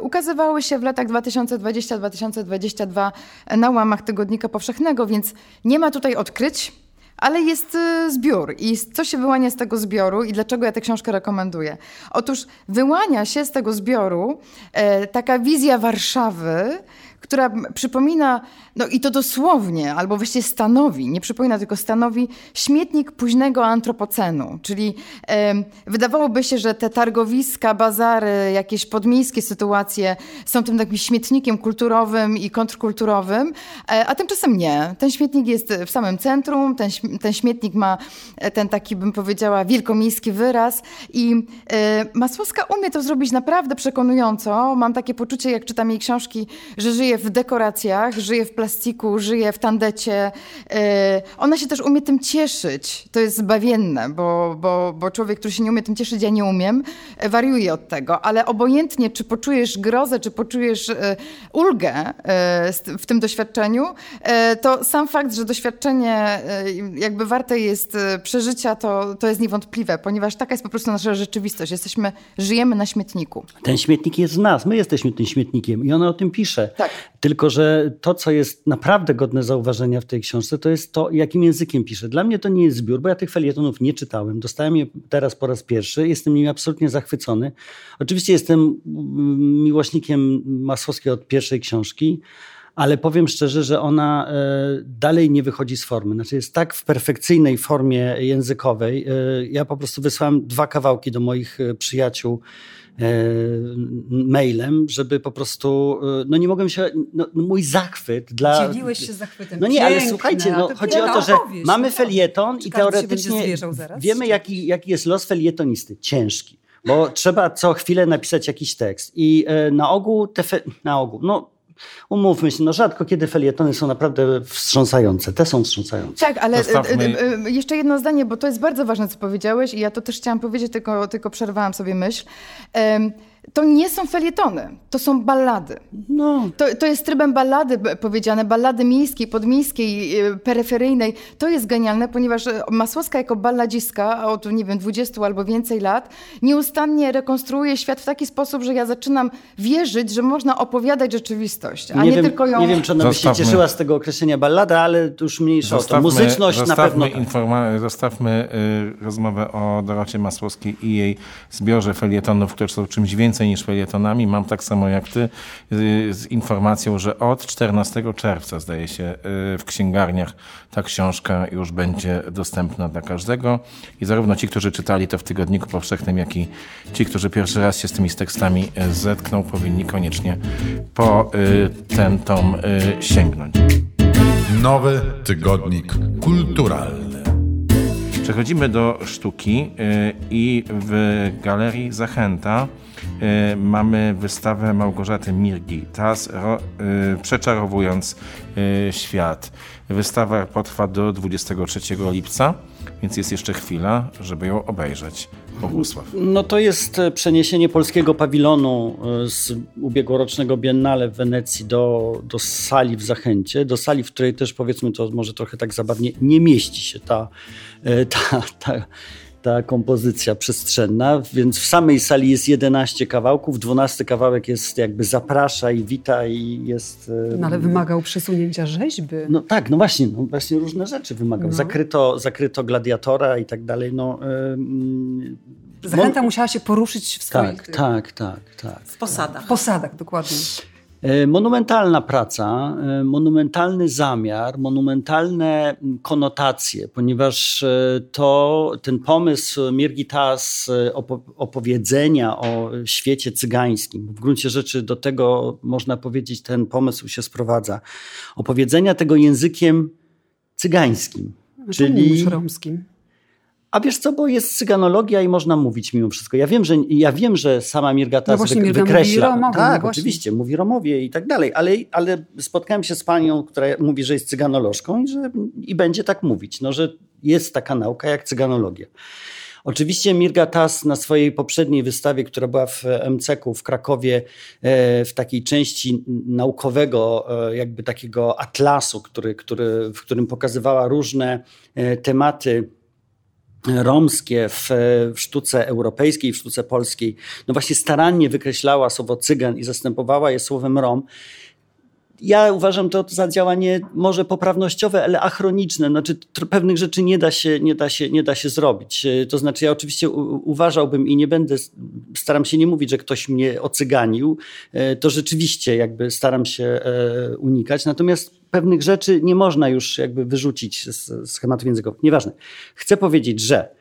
ukazywały się w latach 2020-2022 na łamach Tygodnika Powszechnego, więc nie ma tutaj odkryć. Ale jest e, zbiór i co się wyłania z tego zbioru i dlaczego ja tę książkę rekomenduję? Otóż wyłania się z tego zbioru e, taka wizja Warszawy, która przypomina, no i to dosłownie, albo właściwie stanowi, nie przypomina, tylko stanowi śmietnik późnego antropocenu. Czyli em, wydawałoby się, że te targowiska, bazary, jakieś podmiejskie sytuacje są tym takim śmietnikiem kulturowym i kontrkulturowym, e, a tymczasem nie. Ten śmietnik jest w samym centrum, ten, ten śmietnik ma e, ten taki, bym powiedziała, wielkomiejski wyraz i e, Masłowska umie to zrobić naprawdę przekonująco. Mam takie poczucie, jak czytam jej książki, że żyje w dekoracjach, żyje w plastiku, żyje w tandecie. E, Ona się też umie tym cieszyć. To jest zbawienne, bo, bo, bo człowiek, który się nie umie tym cieszyć, ja nie umiem, wariuje od tego. Ale obojętnie, czy poczujesz grozę, czy poczujesz e, ulgę z- w tym doświadczeniu, to sam fakt, że doświadczenie jakby warte jest przeżycia, to, to jest niewątpliwe, ponieważ taka jest po prostu nasza rzeczywistość. Jesteśmy, żyjemy na śmietniku. Ten śmietnik jest w nas, my jesteśmy tym śmietnikiem i ona o tym pisze. Tak. Tylko, że to, co jest naprawdę godne zauważenia w tej książce, to jest to, jakim językiem pisze. Dla mnie to nie jest zbiór, bo ja tych felietonów nie czytałem. Dostałem je teraz po raz pierwszy. Jestem nimi absolutnie zachwycony. Oczywiście jestem mm, miłośnikiem Masłowskiej od pierwszej książki, ale powiem szczerze, że ona e, dalej nie wychodzi z formy. Znaczy jest tak w perfekcyjnej formie językowej. E, ja po prostu wysłałem dwa kawałki do moich e, przyjaciół mailem, żeby po prostu, no nie mogłem się, no, no mój zachwyt dla... Dzieliłeś się zachwytem. No nie, ale Piękne, słuchajcie, a no, to chodzi o to, że opowieść, mamy no felieton i teoretycznie wiemy, jaki, jaki jest los felietonisty. Ciężki. Bo trzeba co chwilę napisać jakiś tekst. I na ogół te fe... na ogół, no umówmy się, no rzadko kiedy felietony są naprawdę wstrząsające. Te są wstrząsające. Tak, ale Zostawmy- e, e, e, jeszcze jedno zdanie, bo to jest bardzo ważne, co powiedziałeś i ja to też chciałam powiedzieć, tylko, tylko przerwałam sobie myśl. Em, To nie są felietony, to są ballady. No, To, to jest trybem ballady powiedziane, ballady miejskiej, podmiejskiej, e, peryferyjnej. To jest genialne, ponieważ e, Masłowska jako balladziska od, nie wiem, 20 albo więcej lat nieustannie rekonstruuje świat w taki sposób, że ja zaczynam wierzyć, że można opowiadać rzeczywistość, a nie, wiem, tylko ją... nie wiem, czy ona by się Zostawmy- cieszyła z tego określenia ballada, ale to już mniejsza o to. Muzyczność na zostawmy, pewno. tak. informa- zostawmy y, rozmowę o Dorocie Masłowskiej i jej zbiorze felietonów, które są czymś więcej niż felietonami. Mam tak samo jak ty y, z informacją, że od 14 czerwca, zdaje się, y, w księgarniach ta książka już będzie dostępna dla każdego. I zarówno ci, którzy czytali to w Tygodniku Powszechnym, jak i ci, którzy pierwszy raz się z tymi tekstami y, zetkną, powinni koniecznie po ten tom sięgnąć. Nowy tygodnik kulturalny. Przechodzimy do sztuki i w Galerii Zachęta y, mamy wystawę Małgorzaty Mirgi, Tas, ro, y, przeczarowując y, świat. Wystawa potrwa do 23 lipca, więc jest jeszcze chwila, żeby ją obejrzeć. Bogusław. No to jest e, przeniesienie polskiego pawilonu e, z ubiegłorocznego Biennale w Wenecji do, do sali w Zachęcie, do sali, w której też powiedzmy to może trochę tak zabawnie, nie mieści się ta, e, ta, ta ta kompozycja przestrzenna, więc w samej sali jest 11 kawałków, 12 kawałek jest jakby zaprasza i wita i jest... No ale wymagał przesunięcia rzeźby. No tak, no właśnie, no właśnie różne rzeczy wymagał. No. Zakryto, zakryto gladiatora i tak dalej, no... Zachęta musiała się poruszyć w swoich... Tak, tak, tak, tak. W posadach. W posadach, dokładnie. E, monumentalna praca, e, monumentalny zamiar, monumentalne konotacje, ponieważ e, to ten pomysł Mirgitas opowiedzenia o świecie cygańskim, w gruncie rzeczy do tego można powiedzieć, ten pomysł się sprowadza. Opowiedzenia tego językiem cygańskim. Czyli romskim. A wiesz co, bo jest cyganologia i można mówić mimo wszystko. Ja wiem, że, ja wiem, że sama Mirgata no wy, wykreśla. Mówi Romowie, tak, no oczywiście, mówi Romowie i tak dalej, ale, ale spotkałem się z panią, która mówi, że jest cyganolożką i, że, i będzie tak mówić, no, że jest taka nauka jak cyganologia. Oczywiście Mirga Tas na swojej poprzedniej wystawie, która była w MCK w Krakowie, e, w takiej części naukowego, e, jakby takiego atlasu, który, który, w którym pokazywała różne e, tematy romskie w, w, sztuce europejskiej, w sztuce polskiej, no właśnie starannie wykreślała słowo cygan i zastępowała je słowem rom. Ja uważam to za działanie może poprawnościowe, ale achroniczne. Znaczy, pewnych rzeczy nie da, się, nie, da się, nie da się zrobić. To znaczy, ja oczywiście uważałbym i nie będę, staram się nie mówić, że ktoś mnie ocyganił. To rzeczywiście jakby staram się e, unikać. Natomiast pewnych rzeczy nie można już jakby wyrzucić z schematów językowych. Nieważne. Chcę powiedzieć, że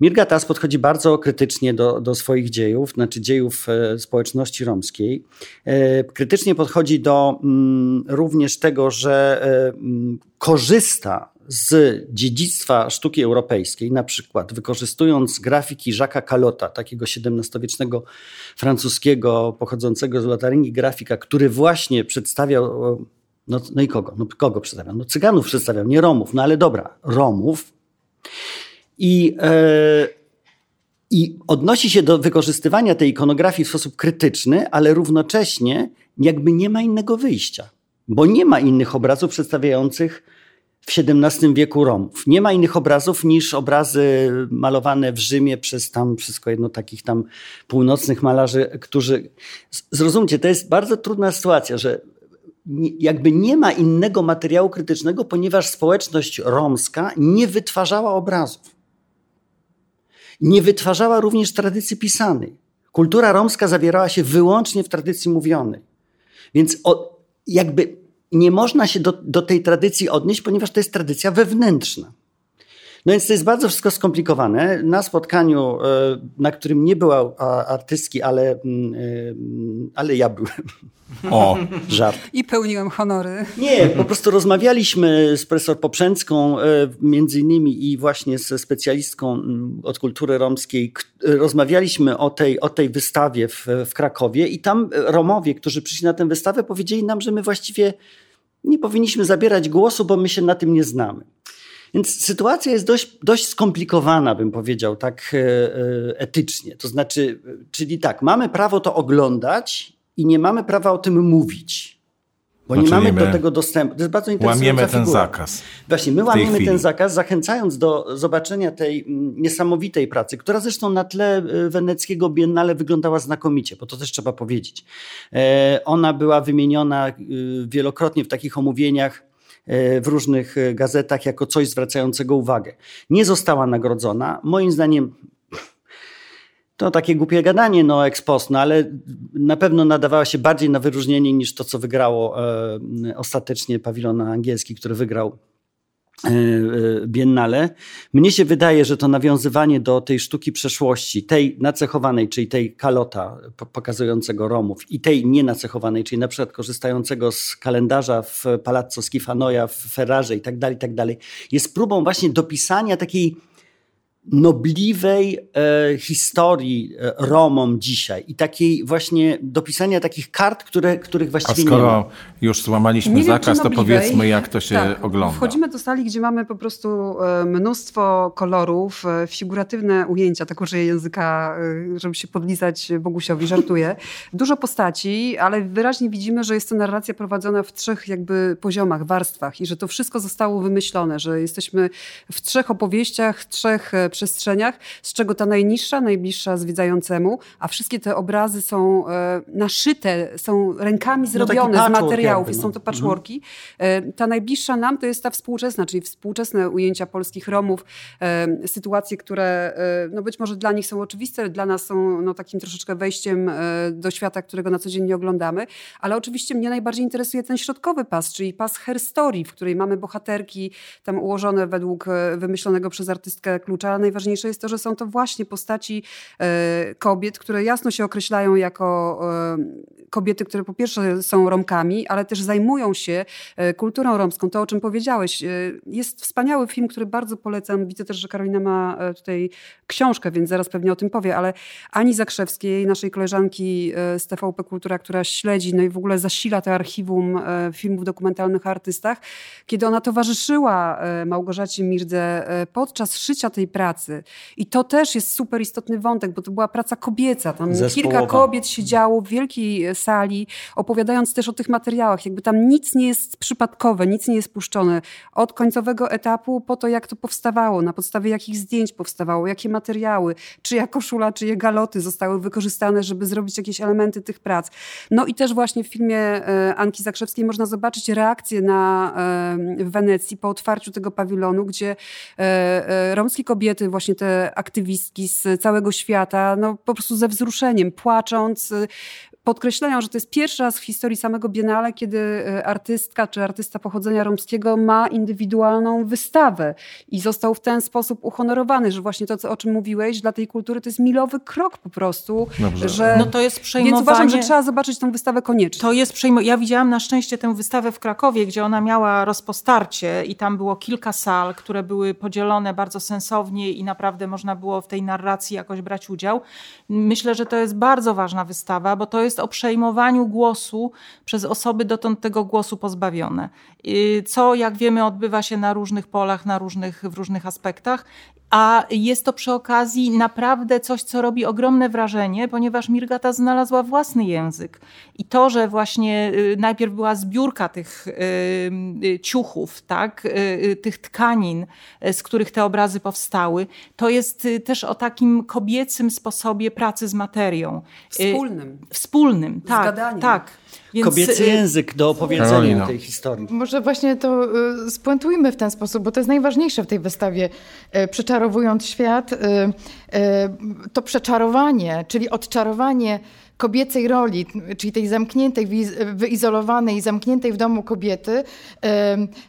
Mirga Tas podchodzi bardzo krytycznie do, do swoich dziejów, znaczy dziejów e, społeczności romskiej. E, krytycznie podchodzi do mm, również tego, że e, mm, korzysta z dziedzictwa sztuki europejskiej, na przykład wykorzystując grafiki Jacques'a Calota, takiego XVII-wiecznego francuskiego pochodzącego z Lotaryngii grafika, który właśnie przedstawiał no, no i kogo? No, kogo przedstawiam? No Cyganów przedstawiam, nie Romów. No ale dobra, Romów. I, e, I odnosi się do wykorzystywania tej ikonografii w sposób krytyczny, ale równocześnie jakby nie ma innego wyjścia. Bo nie ma innych obrazów przedstawiających w XVII wieku Romów. Nie ma innych obrazów niż obrazy malowane w Rzymie przez tam wszystko jedno takich tam północnych malarzy, którzy... Zrozumcie, to jest bardzo trudna sytuacja, że jakby nie ma innego materiału krytycznego, ponieważ społeczność romska nie wytwarzała obrazów. Nie wytwarzała również tradycji pisanej. Kultura romska zawierała się wyłącznie w tradycji mówionej. Więc o, jakby nie można się do, do tej tradycji odnieść, ponieważ to jest tradycja wewnętrzna. No więc to jest bardzo wszystko skomplikowane. Na spotkaniu, e, na którym nie była artystki, ale, mm, e, ale ja byłem. O, żart. I pełniłem honory. Nie, po prostu rozmawialiśmy z profesor Poprzęcką, e, między innymi i właśnie ze specjalistką mm, od kultury romskiej. Rozmawialiśmy o tej, o tej wystawie w, w Krakowie i tam Romowie, którzy przyszli na tę wystawę, powiedzieli nam, że my właściwie nie powinniśmy zabierać głosu, bo my się na tym nie znamy. Więc sytuacja jest dość, dość skomplikowana, bym powiedział, tak e, e, etycznie. To znaczy, czyli tak, mamy prawo to oglądać i nie mamy prawa o tym mówić. Bo nie mamy do tego dostępu. To jest bardzo interesująca Łamiemy ten figura. zakaz. Właśnie, my łamiemy ten zakaz, zachęcając do zobaczenia tej mm, niesamowitej pracy, która zresztą na tle e, weneckiego biennale wyglądała znakomicie, bo to też trzeba powiedzieć. Ona była wymieniona wielokrotnie w takich omówieniach E, w różnych e, gazetach jako coś zwracającego uwagę. Nie została nagrodzona. Moim zdaniem to takie głupie gadanie, no ex post, no ale na pewno nadawała się bardziej na wyróżnienie niż to, co wygrało e, ostatecznie pawilon angielski, który wygrał E, e, Biennale. Mnie się wydaje, że to nawiązywanie do tej sztuki przeszłości, tej nacechowanej, czyli tej kalota pokazującego Romów i tej nienacechowanej, czyli na przykład korzystającego z kalendarza w Palazzo Schifanoja, w Ferrarze i tak dalej, tak dalej, jest próbą właśnie dopisania takiej nobliwej e, historii e, Romom dzisiaj i takiej właśnie dopisania takich kart, które, których właściwie A skoro nie ma. już złamaliśmy Nie wiem, zakaz, czy to powiedzmy, jak to się Tak. ogląda. Wchodzimy do sali, gdzie mamy po prostu e, mnóstwo kolorów, figuratywne ujęcia, tak użyję języka, żeby się podlizać Bogusiowi, żartuję. Dużo postaci, ale wyraźnie widzimy, że jest to narracja prowadzona w trzech jakby poziomach, warstwach i że to wszystko zostało wymyślone, że jesteśmy w trzech opowieściach, trzech przestrzeniach, z czego ta najniższa, najbliższa zwiedzającemu, a wszystkie te obrazy są e, naszyte, są rękami zrobione z patchwork materiałów, jakby, no. są to patchworki. E, Ta najbliższa nam to jest ta współczesna, czyli współczesne ujęcia polskich Romów, e, sytuacje, które no być może dla nich są oczywiste, dla nas są no, takim troszeczkę wejściem do świata, którego na co dzień nie oglądamy, ale oczywiście mnie najbardziej interesuje ten środkowy pas, czyli pas herstorii, w której mamy bohaterki tam ułożone według wymyślonego przez artystkę klucza, najważniejsze jest to, że są to właśnie postaci e, kobiet, które jasno się określają jako e, kobiety, które po pierwsze są Romkami, ale też zajmują się e, kulturą romską. To, o czym powiedziałeś. Jest wspaniały film, który bardzo polecam. Widzę też, że Karolina ma tutaj książkę, więc zaraz pewnie o tym powie, ale Ani Zakrzewskiej, naszej koleżanki z TVP Kultura, która śledzi, no i w ogóle zasila to archiwum filmów dokumentalnych o artystach, kiedy ona towarzyszyła Małgorzacie Mirdze podczas szycia tej pracy. I to też jest super istotny wątek, bo to była praca kobieca. Tam Zespołowa. kilka kobiet siedziało w wielkiej sali, opowiadając też o tych materiałach. Jakby tam nic nie jest przypadkowe, nic nie jest puszczone. Od końcowego etapu po to, jak to powstawało, na podstawie jakich zdjęć powstawało, jakie materiały, czyja koszula, czyje galoty zostały wykorzystane, żeby zrobić jakieś elementy tych prac. No i też właśnie w filmie e, Anki Zakrzewskiej można zobaczyć reakcję na, e, w Wenecji po otwarciu tego pawilonu, gdzie e, romskie kobiety, właśnie te aktywistki z całego świata, no po prostu ze wzruszeniem, płacząc, podkreślają, że to jest pierwszy raz w historii samego Biennale, kiedy e, artystka czy artysta pochodzenia romskiego ma indywidualną wystawę i został w ten sposób uhonorowany, że właśnie to, co, o czym mówiłeś, dla tej kultury to jest milowy krok po prostu, Dobrze. że... No to jest Więc przejmowanie... uważam, że trzeba zobaczyć tą wystawę koniecznie. To jest przejmo... Ja widziałam na szczęście tę wystawę w Krakowie, gdzie ona miała rozpostarcie i tam było kilka sal, które były podzielone bardzo sensownie i naprawdę można było w tej narracji jakoś brać udział. Myślę, że to jest bardzo ważna wystawa, bo to jest o przejmowaniu głosu przez osoby dotąd tego głosu pozbawione. Co, jak wiemy, odbywa się na różnych polach, na różnych, w różnych aspektach. A jest to przy okazji naprawdę coś, co robi ogromne wrażenie, ponieważ Mirgata znalazła własny język. I to, że właśnie y, najpierw była zbiórka tych y, y, ciuchów, tak, tych tkanin, z których te obrazy powstały, to jest też o takim kobiecym sposobie pracy z materią. Wspólnym. Wspólnym, tak. gadaniem. tak. Więc, Kobiecy y, język do opowiedzenia Karolino. tej historii. Może właśnie to y, spuentujmy w ten sposób, bo to jest najważniejsze w tej wystawie. Y, Przeczarowując świat, to przeczarowanie, czyli odczarowanie kobiecej roli, czyli tej zamkniętej, wyizolowanej, zamkniętej w domu kobiety.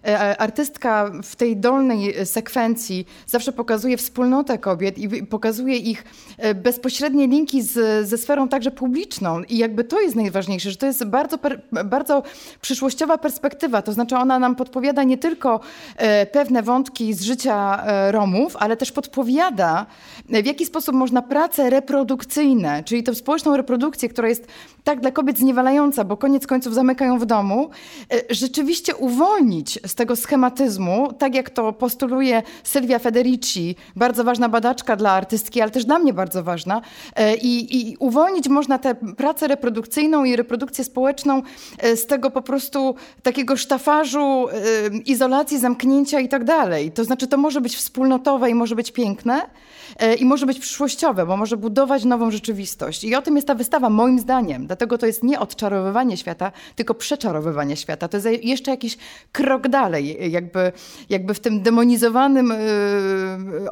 y, Artystka w tej dolnej sekwencji zawsze pokazuje wspólnotę kobiet i pokazuje ich y, bezpośrednie linki z, ze sferą także publiczną. I jakby to jest najważniejsze, że to jest bardzo, bardzo przyszłościowa perspektywa. To znaczy ona nam podpowiada nie tylko e, pewne wątki z życia e, Romów, ale też podpowiada, e, w jaki sposób można pracę reprodukcyjne, czyli tę społeczną reprodukcję, która jest tak dla kobiet zniewalająca, bo koniec końców zamykają w domu, e, rzeczywiście uwolnić z tego schematyzmu, tak jak to postuluje Sylwia Federici, bardzo ważna badaczka dla artystki, ale też dla mnie bardzo ważna. E, I, i uwolnić można tę pracę reprodukcyjną i reprodukcję społeczną e, z tego po prostu takiego sztafarzu, izolacji, zamknięcia i tak dalej. To znaczy, to może być wspólnotowe i może być piękne i może być przyszłościowe, bo może budować nową rzeczywistość. I o tym jest ta wystawa, moim zdaniem. Dlatego to jest nie odczarowywanie świata, tylko przeczarowywanie świata. To jest jeszcze jakiś krok dalej, jakby, jakby w tym demonizowanym e,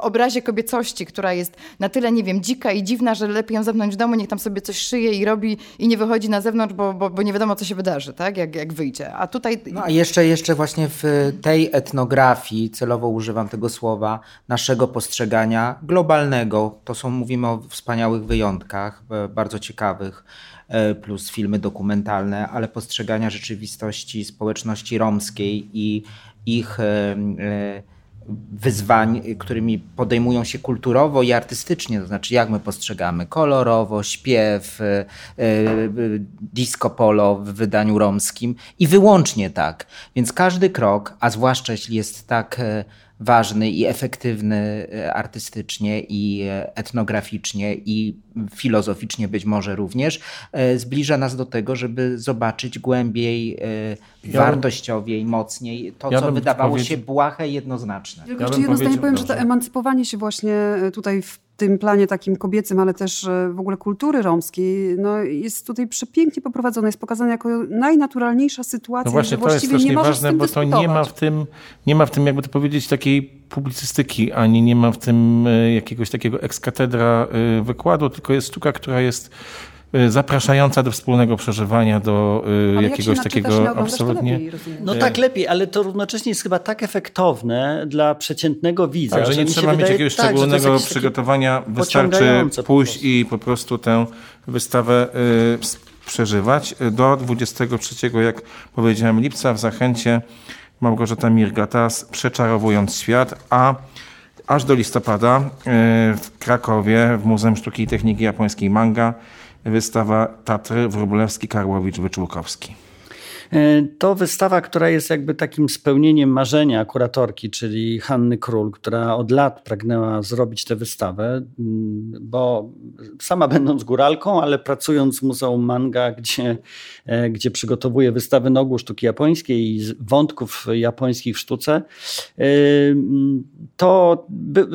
obrazie kobiecości, która jest na tyle, nie wiem, dzika i dziwna, że lepiej ją zamknąć w domu, niech tam sobie coś szyje i robi i nie wychodzi na zewnątrz, bo, bo, bo nie wiadomo, co się wydarzy, tak? jak, jak wyjdzie. A tutaj No a jeszcze, jeszcze właśnie w tej etnografii, celowo używam tego słowa, naszego postrzegania globalnego, to są, mówimy o wspaniałych wyjątkach, e, bardzo ciekawych, e, plus filmy dokumentalne, ale postrzegania rzeczywistości społeczności romskiej i ich e, wyzwań, którymi podejmują się kulturowo i artystycznie, to znaczy jak my postrzegamy? Kolorowo, śpiew, disco polo w wydaniu romskim. I wyłącznie tak. Więc każdy krok, a zwłaszcza jeśli jest tak ważny i efektywny artystycznie i etnograficznie i filozoficznie być może również, zbliża nas do tego, żeby zobaczyć głębiej, ja wartościowiej, mocniej to, ja co wydawało się błahe i jednoznaczne. Ja jeszcze jedno zdanie powiem, że to emancypowanie się właśnie e, tutaj w tym planie takim kobiecym, ale też e, w ogóle kultury romskiej, no jest tutaj przepięknie poprowadzone, jest pokazane jako najnaturalniejsza sytuacja. No właśnie, to jest strasznie ważne, bo to nie ma, w tym, nie ma w tym, jakby to powiedzieć, takiej publicystyki, ani nie ma w tym e, jakiegoś takiego ekskatedra wykładu, tylko jest sztuka, która jest zapraszająca do wspólnego przeżywania, do y, ale jakiegoś jak takiego absolutnie. Lepiej, no tak lepiej, ale to równocześnie jest chyba tak efektowne dla przeciętnego widza. Tak, że nie trzeba mieć wydaje, jakiegoś tak, szczególnego przygotowania, wystarczy pójść po i po prostu tę wystawę y, przeżywać. Do 23, jak powiedziałem, lipca w Zachęcie Małgorzata Mirgatas przeczarowując świat, a aż do listopada y, w Krakowie w Muzeum Sztuki i Techniki Japońskiej Manga wystawa Tatry Wróblewski-Karłowicz-Wyczółkowski. E, to wystawa, która jest jakby takim spełnieniem marzenia kuratorki, czyli Hanny Król, która od lat pragnęła zrobić tę wystawę, bo sama będąc góralką, ale pracując w Muzeum Manga, gdzie, e, gdzie przygotowuje wystawy na ogół sztuki japońskiej i wątków japońskich w sztuce, e, to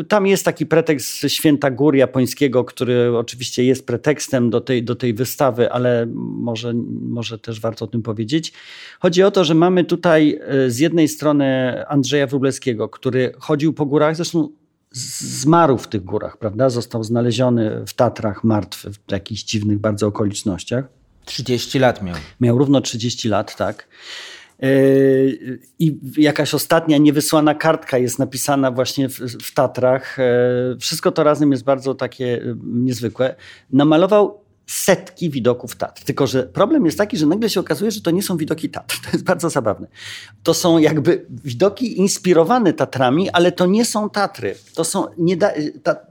tam jest taki pretekst Święta Gór japońskiego, który oczywiście jest pretekstem do tej, do tej wystawy, ale może, może też warto o tym powiedzieć. Chodzi o to, że mamy tutaj e, z jednej strony Andrzeja Wróblewskiego, który chodził po górach, zresztą zmarł w tych górach, prawda? Został znaleziony w Tatrach martwy w jakichś dziwnych bardzo okolicznościach. 30 lat miał. Miał równo 30 lat, tak. E, I jakaś ostatnia niewysłana kartka jest napisana właśnie w, w Tatrach. E, wszystko to razem jest bardzo takie niezwykłe. Namalował setki widoków Tatr. Tylko, że problem jest taki, że nagle się okazuje, że to nie są widoki Tatr. To jest bardzo zabawne. To są jakby widoki inspirowane Tatrami, ale to nie są Tatry. To są nie da,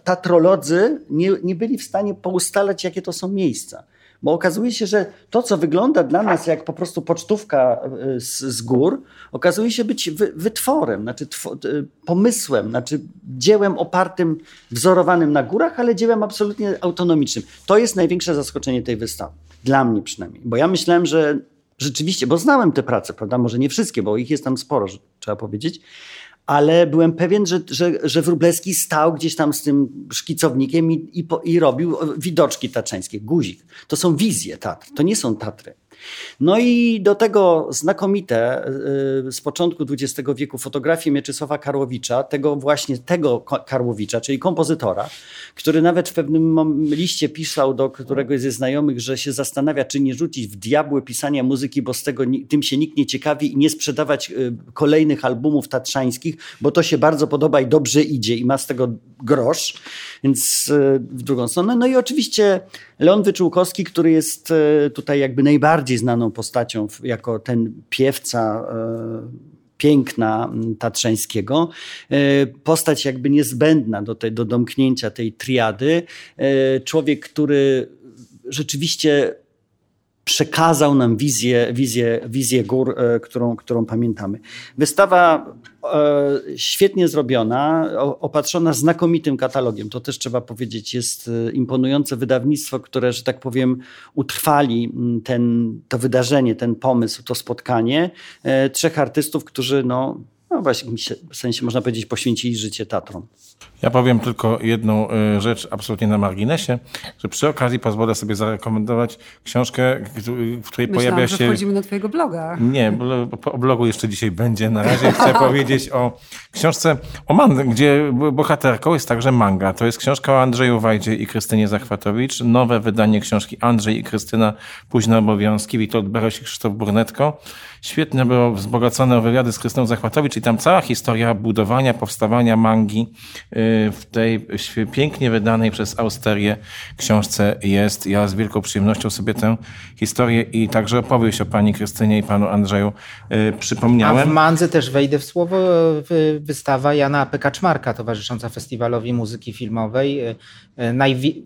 tatrolodzy nie, nie byli w stanie poustalać, jakie to są miejsca. Bo okazuje się, że to, co wygląda dla nas jak po prostu pocztówka e, z, z gór, okazuje się być wy, wytworem, znaczy e, pomysłem, znaczy dziełem opartym, wzorowanym na górach, ale dziełem absolutnie autonomicznym. To jest największe zaskoczenie tej wystawy. Dla mnie przynajmniej. Bo ja myślałem, że rzeczywiście, bo znałem te prace, prawda? Może nie wszystkie, bo ich jest tam sporo, trzeba powiedzieć ale byłem pewien, że, że, że Wróblewski stał gdzieś tam z tym szkicownikiem i, i, i robił widoczki tatrzańskie, guzik. To są wizje Tatr, to nie są Tatry. No i do tego znakomite y, z początku XX wieku fotografie Mieczysława Karłowicza, tego właśnie tego Karłowicza, czyli kompozytora, który nawet w pewnym liście pisał do któregoś ze znajomych, że się zastanawia, czy nie rzucić w diabły pisania muzyki, bo z tego tym się nikt nie ciekawi i nie sprzedawać y, kolejnych albumów tatrzańskich, bo to się bardzo podoba i dobrze idzie i ma z tego grosz, więc y, w drugą stronę. No i oczywiście Leon Wyczółkowski, który jest tutaj jakby najbardziej znaną postacią jako ten piewca e, piękna Tatrzańskiego. E, postać jakby niezbędna do, tej, do domknięcia tej triady. E, człowiek, który rzeczywiście przekazał nam wizję, wizję, wizję gór, którą, którą pamiętamy. Wystawa E, świetnie zrobiona, opatrzona znakomitym katalogiem. To też trzeba powiedzieć, jest e, imponujące wydawnictwo, które, że tak powiem, utrwali ten, to wydarzenie, ten pomysł, to spotkanie. E, trzech artystów, którzy no, no właśnie w sensie można powiedzieć poświęcili życie Tatrom. Ja powiem tylko jedną y, rzecz absolutnie na marginesie, że przy okazji pozwolę sobie zarekomendować książkę, w której Myślałam, pojawia się... że wchodzimy na twojego bloga. Nie, o blogu jeszcze dzisiaj będzie. Na razie chcę powiedzieć o książce o manga, gdzie bohaterką jest także manga. To jest książka o Andrzeju Wajdzie i Krystynie Zachwatowicz. Nowe wydanie książki Andrzej i Krystyna Późne obowiązki. Witold Beres i Krzysztof Burnetko. Świetnie było wzbogacone o wywiady z Krystyną Zachwatowicz i tam cała historia budowania, powstawania mangi y, w tej pięknie wydanej przez Austerię książce jest. Ja z wielką przyjemnością sobie tę historię i także opowieść o pani Krystynie i panu Andrzeju y, przypomniałem. A w Mandze też wejdę w słowo wystawa Jana P. Kaczmarka towarzysząca Festiwalowi Muzyki Filmowej.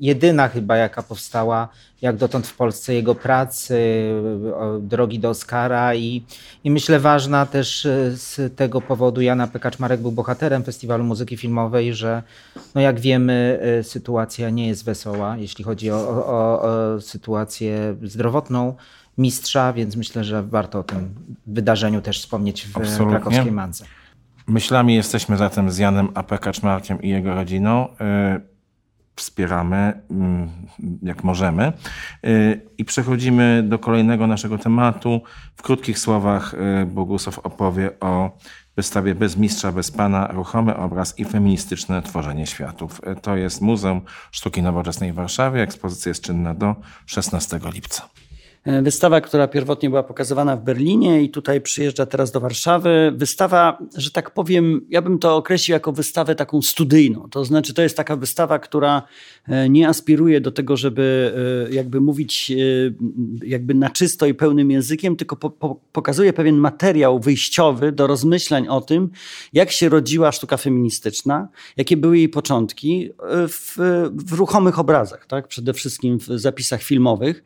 Jedyna chyba jaka powstała jak dotąd w Polsce jego pracy, drogi do Oscara i, i myślę ważna też e, z tego powodu Jana Pekaczmarek był bohaterem Festiwalu Muzyki Filmowej, że no jak wiemy e, sytuacja nie jest wesoła, jeśli chodzi o, o, o sytuację zdrowotną mistrza, więc myślę, że warto o tym wydarzeniu też wspomnieć w Absolutnie. krakowskiej Mance. Myślami jesteśmy zatem z Janem A. Kaczmarkiem i jego rodziną. E, wspieramy mm, jak możemy. Y, I przechodzimy do kolejnego naszego tematu. W krótkich słowach y, Bogusław opowie o wystawie Bez mistrza, bez pana, ruchomy obraz i feministyczne tworzenie światów. Y, to jest Muzeum Sztuki Nowoczesnej w Warszawie. Ekspozycja jest czynna do 16 lipca. E, wystawa, która pierwotnie była pokazywana w Berlinie i tutaj przyjeżdża teraz do Warszawy. Wystawa, że tak powiem, ja bym to określił jako wystawę taką studyjną. To znaczy, to jest taka wystawa, która e, nie aspiruje do tego, żeby e, jakby mówić jakby na czysto i pełnym językiem, tylko po, po, pokazuje pewien materiał wyjściowy do rozmyślań o tym, jak się rodziła sztuka feministyczna, jakie były jej początki w, w ruchomych obrazach, tak? przede wszystkim w zapisach filmowych.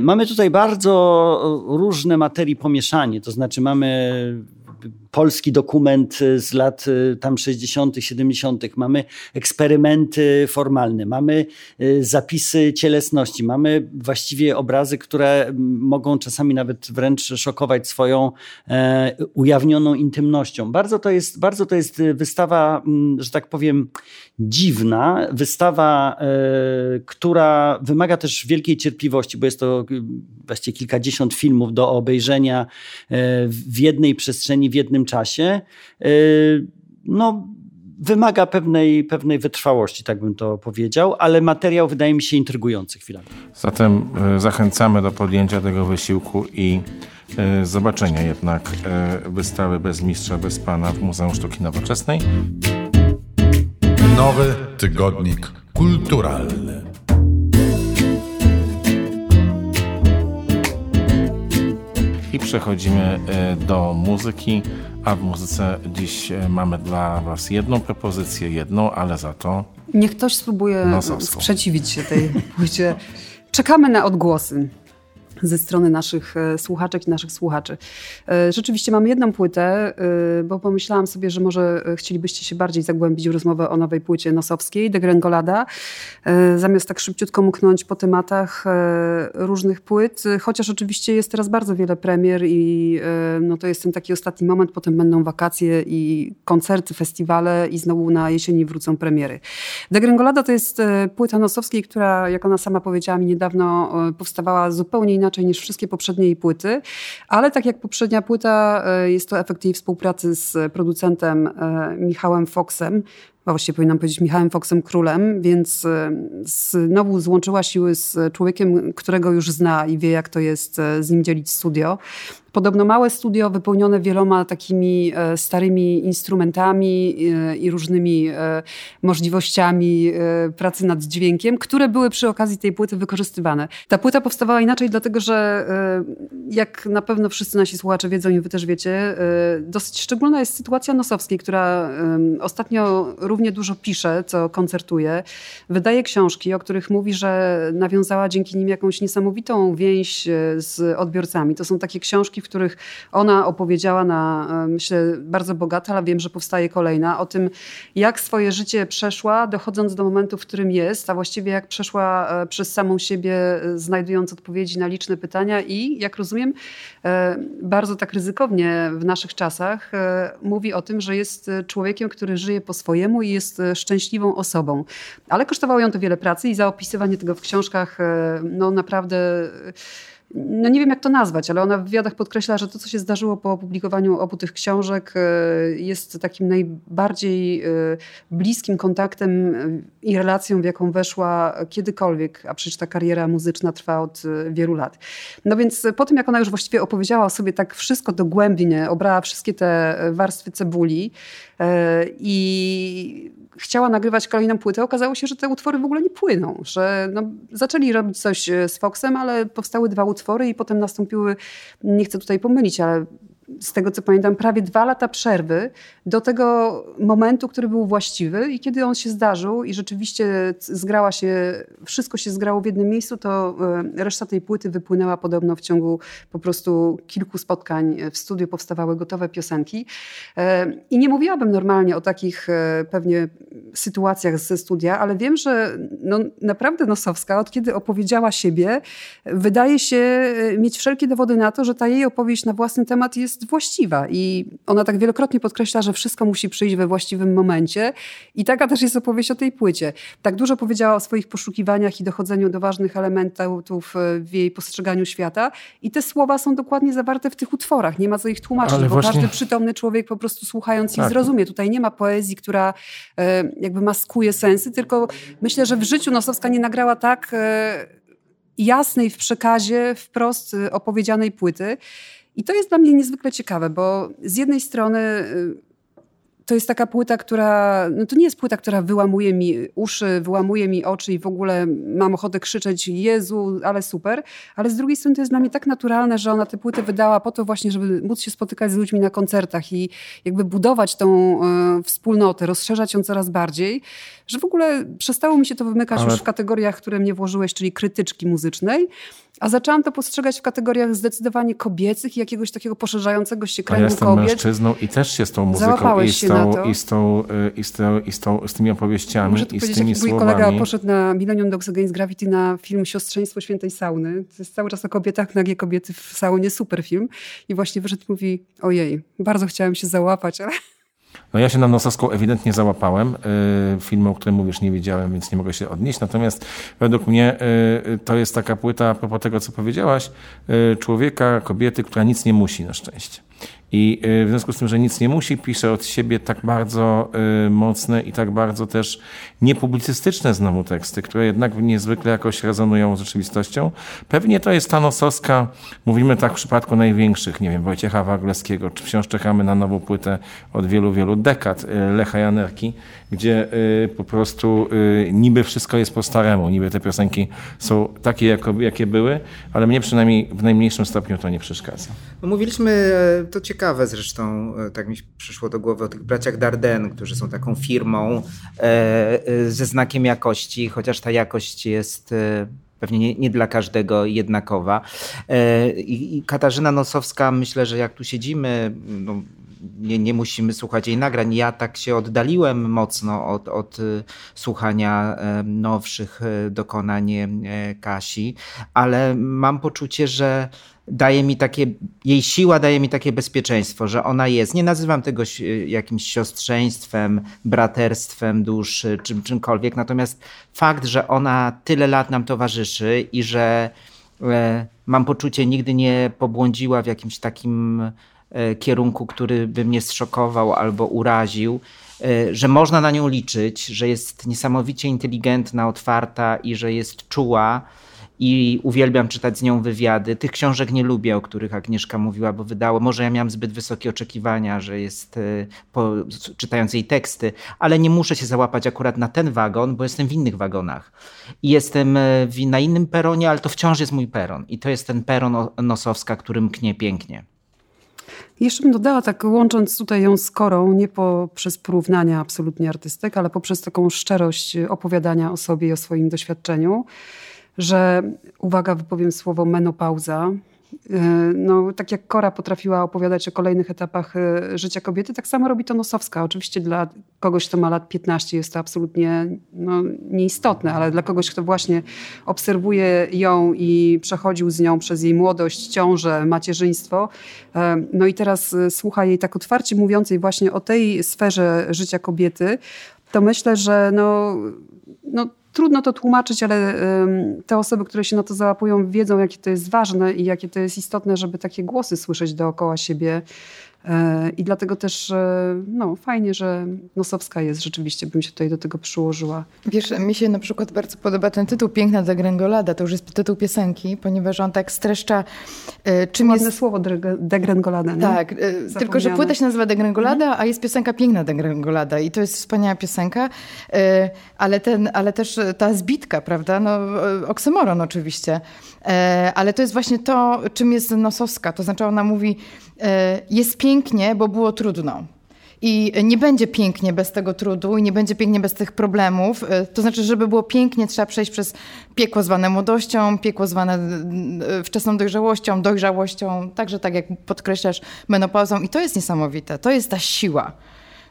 Mamy mamy tutaj bardzo różne materii pomieszanie, to znaczy mamy polski dokument z lat y, tam 60., 70., mamy eksperymenty formalne, mamy y, zapisy cielesności, mamy właściwie obrazy, które mogą czasami nawet wręcz szokować swoją e, ujawnioną intymnością. Bardzo to jest, bardzo to jest wystawa, że tak powiem, dziwna, wystawa, e, która wymaga też wielkiej cierpliwości, bo jest to właściwie kilkadziesiąt filmów do obejrzenia e, w jednej przestrzeni, w jednym czasie, y, no, wymaga pewnej, pewnej wytrwałości, tak bym to powiedział, ale materiał wydaje mi się intrygujący chwilami. Zatem y, zachęcamy do podjęcia tego wysiłku i y, zobaczenia jednak wystawy Bez Mistrza, Bez Pana w Muzeum Sztuki Nowoczesnej. Nowy tygodnik kulturalny. I przechodzimy do muzyki. A w muzyce dziś e, mamy dla Was jedną propozycję, jedną, ale za to. Niech ktoś spróbuje nosowską. sprzeciwić się tej płycie. Czekamy na odgłosy ze strony naszych e, słuchaczek i naszych słuchaczy. E, rzeczywiście mam jedną płytę, e, bo pomyślałam sobie, że może chcielibyście się bardziej zagłębić w rozmowę o nowej płycie nosowskiej, De Grengolada, zamiast tak szybciutko mknąć po tematach różnych płyt, chociaż oczywiście jest teraz bardzo wiele premier i no to jest ten taki ostatni moment, potem będą wakacje i koncerty, festiwale i znowu na jesieni wrócą premiery. De Grengolada to jest płyta nosowskiej, która, jak ona sama powiedziała mi niedawno, powstawała zupełnie inaczej inaczej niż wszystkie poprzednie jej płyty, ale tak jak poprzednia płyta, e, jest to efekt jej współpracy z producentem e, Michałem Foxem, a właściwie powinnam powiedzieć Michałem Foxem Królem, więc e, znowu złączyła siły z człowiekiem, którego już zna i wie, jak to jest z nim dzielić studio. Podobno małe studio wypełnione wieloma takimi e, starymi instrumentami e, i różnymi e, możliwościami pracy nad dźwiękiem, które były przy okazji tej płyty wykorzystywane. Ta płyta powstawała inaczej, dlatego że jak na pewno wszyscy nasi słuchacze wiedzą i wy też wiecie, dosyć szczególna jest sytuacja Nosowskiej, która ostatnio równie dużo pisze, co koncertuje. Wydaje książki, o których mówi, że nawiązała dzięki nim jakąś niesamowitą więź z odbiorcami. To są takie książki, w których ona opowiedziała na, e, myślę, bardzo bogata, ale wiem, że powstaje kolejna, o tym, jak swoje życie przeszła, dochodząc do momentu, w którym jest, a właściwie jak przeszła e, przez samą siebie, e, znajdując odpowiedzi na liczne pytania i, jak rozumiem, bardzo tak ryzykownie w naszych czasach mówi o tym, że jest człowiekiem, który żyje po swojemu i jest szczęśliwą osobą. Ale kosztowało ją to wiele pracy i zaopisywanie tego w książkach, no naprawdę no nie wiem jak to nazwać, ale ona w wywiadach podkreśla, że to, co się zdarzyło po opublikowaniu obu tych książek, e, jest takim najbardziej e, bliskim kontaktem i relacją, w jaką weszła kiedykolwiek, a przecież ta kariera muzyczna trwa od wielu lat. No więc po tym, jak ona już właściwie opowiedziała sobie tak wszystko dogłębnie, obrała wszystkie te warstwy cebuli i chciała nagrywać kolejną płytę, okazało się, że te utwory w ogóle nie płyną, że no, zaczęli robić coś z Foxem, ale powstały dwa utwory i potem nastąpiły, nie chcę tutaj pomylić, ale z tego co pamiętam, prawie dwa lata przerwy do tego momentu, który był właściwy i kiedy on się zdarzył i rzeczywiście zgrała się, wszystko się zgrało w jednym miejscu, to e, reszta tej płyty wypłynęła podobno w ciągu po prostu kilku spotkań w studiu powstawały gotowe piosenki. E, I nie mówiłabym normalnie o takich e, pewnie sytuacjach ze studia, ale wiem, że no, naprawdę Nosowska, od kiedy opowiedziała siebie, wydaje się mieć wszelkie dowody na to, że ta jej opowieść na własny temat jest jest właściwa. I ona tak wielokrotnie podkreśla, że wszystko musi przyjść we właściwym momencie. I taka też jest opowieść o tej płycie. Tak dużo powiedziała o swoich poszukiwaniach i dochodzeniu do ważnych elementów e, w jej postrzeganiu świata. I te słowa są dokładnie zawarte w tych utworach. Nie ma co ich tłumaczyć, Ale bo właśnie... każdy przytomny człowiek po prostu słuchając tak. ich zrozumie. Tutaj nie ma poezji, która e, jakby maskuje sensy, tylko myślę, że w życiu Nosowska nie nagrała tak e, jasnej w przekazie, wprost opowiedzianej płyty. I to jest dla mnie niezwykle ciekawe, bo z jednej strony y, to jest taka płyta, która, no to nie jest płyta, która wyłamuje mi uszy, wyłamuje mi oczy i w ogóle mam ochotę krzyczeć Jezu, ale super. Ale z drugiej strony to jest dla mnie tak naturalne, że ona tę płytę wydała po to właśnie, żeby móc się spotykać z ludźmi na koncertach i jakby budować tą y, wspólnotę, rozszerzać ją coraz bardziej, że w ogóle przestało mi się to wymykać ale... już w kategoriach, które mnie włożyłeś, czyli krytyczki muzycznej. A zaczęłam to postrzegać w kategoriach zdecydowanie kobiecych i jakiegoś takiego poszerzającego się kręgu. Ja jestem kobiet. mężczyzną i też się z tą muzyką i z, tą, i, z, tą, i, z, tą, i, z, tą, z tymi opowieściami Muszę i z tymi słowami. Mój kolega poszedł na Millennium Dogs Against Gravity na film Siostrzeństwo Świętej Sauny. To jest cały czas o kobietach, nagie kobiety w saunie, super film. I właśnie wyszedł i mówi, ojej, bardzo chciałem się załapać, ale no ja się na Nosowską ewidentnie załapałem. Y, filmu, o którym mówisz, nie wiedziałem, więc nie mogę się odnieść. Natomiast według mnie y, to jest taka płyta, a propos tego, co powiedziałaś, y, człowieka, kobiety, która nic nie musi na szczęście. I y, w związku z tym, że nic nie musi, pisze od siebie tak bardzo y, mocne i tak bardzo też niepublicystyczne znowu teksty, które jednak niezwykle jakoś rezonują z rzeczywistością. Pewnie to jest ta nosowska, mówimy tak w przypadku największych, nie wiem, Wojciecha Wagleskiego, czy wciąż czekamy na nową płytę od wielu, wielu dekad y, Lecha Janerki, gdzie po prostu niby wszystko jest po staremu, niby te piosenki są takie, jakie były, ale mnie przynajmniej w najmniejszym stopniu to nie przeszkadza. Mówiliśmy, e, to ciekawe, ciekawe zresztą, e, tak mi przyszło do głowy o tych braciach Darden, którzy są taką firmą e, e, ze znakiem jakości, chociaż ta jakość jest pewnie nie, nie, dla każdego jednakowa. I, Katarzyna Nosowska, myślę, że jak tu siedzimy, no, nie, nie musimy słuchać jej nagrań. Ja tak się oddaliłem mocno od, od słuchania nowszych dokonań Kasi, ale mam poczucie, że daje mi takie, jej siła daje mi takie bezpieczeństwo, że ona jest. Nie nazywam tego jakimś siostrzeństwem, braterstwem dusz, czym, czymkolwiek, natomiast fakt, że ona tyle lat nam towarzyszy i że e, mam poczucie, nigdy nie pobłądziła w jakimś takim kierunku, który by mnie zszokował albo uraził, e, że można na nią liczyć, że jest niesamowicie inteligentna, otwarta i że jest czuła i uwielbiam czytać z nią wywiady. Tych książek nie lubię, o których Agnieszka mówiła, bo wydało, może ja miałam zbyt wysokie oczekiwania, że jest, e, po, czytając jej teksty, ale nie muszę się załapać akurat na ten wagon, bo jestem w innych wagonach. I jestem e, w, na innym peronie, ale to wciąż jest mój peron. I to jest ten peron Nosowska, który mknie pięknie. Jeszcze bym dodała, tak łącząc tutaj ją z Korą, nie poprzez porównania absolutnie artystek, ale poprzez taką szczerość opowiadania o sobie i o swoim doświadczeniu że, uwaga, wypowiem słowo menopauza. E, no, tak jak Kora potrafiła opowiadać o kolejnych etapach e, życia kobiety, tak samo robi to Nosowska. Oczywiście dla kogoś, kto ma lat 15 jest to absolutnie no, nieistotne, ale dla kogoś, kto właśnie obserwuje ją i przechodził z nią przez jej młodość, ciążę, macierzyństwo, e, no i teraz słucha jej tak otwarcie mówiącej właśnie o tej sferze życia kobiety, to myślę, że no, no trudno to tłumaczyć, ale te osoby, które się na to załapują, wiedzą, jakie to jest ważne i jakie to jest istotne, żeby takie głosy słyszeć dookoła siebie. E, I dlatego też e, no, fajnie, że Nosowska jest rzeczywiście, bym się tutaj do tego przyłożyła. Wiesz, mi się na przykład bardzo podoba ten tytuł Piękna degrengolada, to już jest tytuł piosenki, ponieważ on tak streszcza e, czym Ładne jest... słowo degrengolada. Tak, tylko że płyta się nazywa degrengolada, mhm. a jest piosenka Piękna degrengolada i to jest wspaniała piosenka, ale, ten, ale też ta zbitka, prawda, no oksymoron oczywiście, ale to jest właśnie to, czym jest Nosowska, to znaczy ona mówi jest piękna pięknie, bo było trudno. I nie będzie pięknie bez tego trudu i nie będzie pięknie bez tych problemów. E, to znaczy, żeby było pięknie, trzeba przejść przez piekło zwane młodością, piekło zwane e, wczesną dojrzałością, dojrzałością, także tak jak podkreślasz, menopauzą. I to jest niesamowite. To jest ta siła,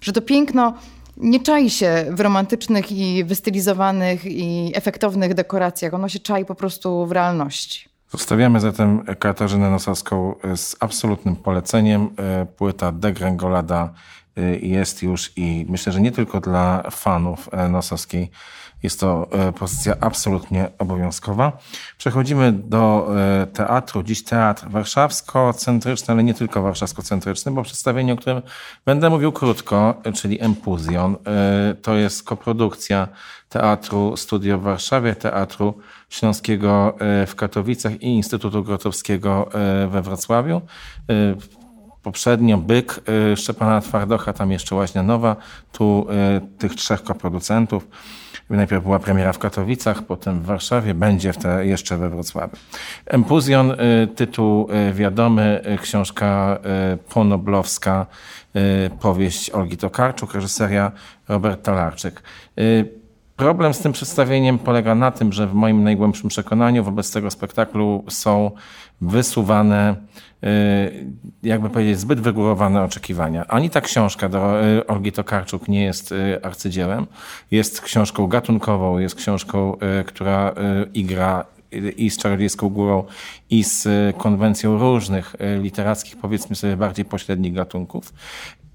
że to piękno nie czai się w romantycznych i wystylizowanych i efektownych dekoracjach. Ono się czai po prostu w realności. Zostawiamy zatem Katarzynę Nosowską z absolutnym poleceniem. E, płyta Degrengolada e, jest już i myślę, że nie tylko dla fanów e, Nosowskiej jest to pozycja absolutnie obowiązkowa. Przechodzimy do teatru. Dziś teatr warszawsko-centryczny, ale nie tylko warszawsko-centryczny, bo przedstawienie, o którym będę mówił krótko, czyli Empuzjon, to jest koprodukcja Teatru Studio w Warszawie, Teatru Śląskiego e, w Katowicach i Instytutu Grotowskiego e, we Wrocławiu. E, poprzednio Byk Szczepana Twardocha, tam jeszcze Łaźnia Nowa, tu tych trzech koproducentów. Najpierw była premiera w Katowicach, potem w Warszawie, będzie w te, jeszcze we Wrocławiu. Empuzjon, tytuł wiadomy, książka ponoblowska, powieść Olgi Tokarczuk, reżyseria Robert Talarczyk. Problem z tym przedstawieniem polega na tym, że w moim najgłębszym przekonaniu wobec tego spektaklu są wysuwane, y, jakby powiedzieć, zbyt wygórowane oczekiwania. Ani ta książka do y, Olgi Tokarczuk nie jest y, arcydziełem. Jest książką gatunkową, jest książką, która igra i z Czarodziejską Górą, i z konwencją różnych literackich, powiedzmy sobie, bardziej pośrednich gatunków.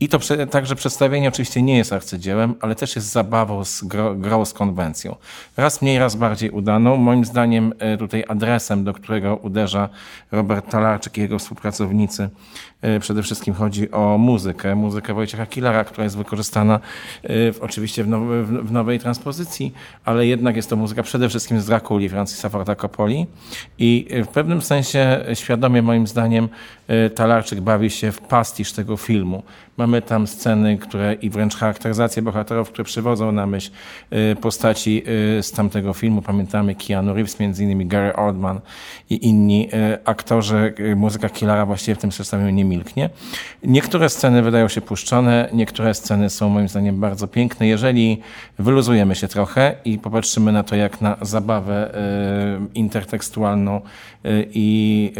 I to także przedstawienie oczywiście nie jest arcydziełem, ale też jest zabawą z grą z konwencją. Raz mniej, raz bardziej udaną. Moim zdaniem e, tutaj adresem, do którego uderza Robert Talarczyk i jego współpracownicy, przede wszystkim chodzi o muzykę. Muzykę Wojciecha Killara, która jest wykorzystana e, oczywiście w, w nowej transpozycji, ale jednak jest to muzyka przede wszystkim z Drakuli Francisa Forda Coppoli. I w pewnym sensie świadomie moim zdaniem Talarczyk bawi się w pastisz tego filmu. Mamy tam sceny, które i wręcz charakteryzacje bohaterów, które przywodzą na myśl postaci z tamtego filmu. Pamiętamy Keanu Reeves, między innymi Gary Oldman i inni aktorzy. Muzyka Killara właściwie w tym przedstawieniu nie milknie. Niektóre sceny wydają się puszczone, niektóre sceny są moim zdaniem bardzo piękne. Jeżeli wyluzujemy się trochę i popatrzymy na to jak na zabawę intertekstualną i,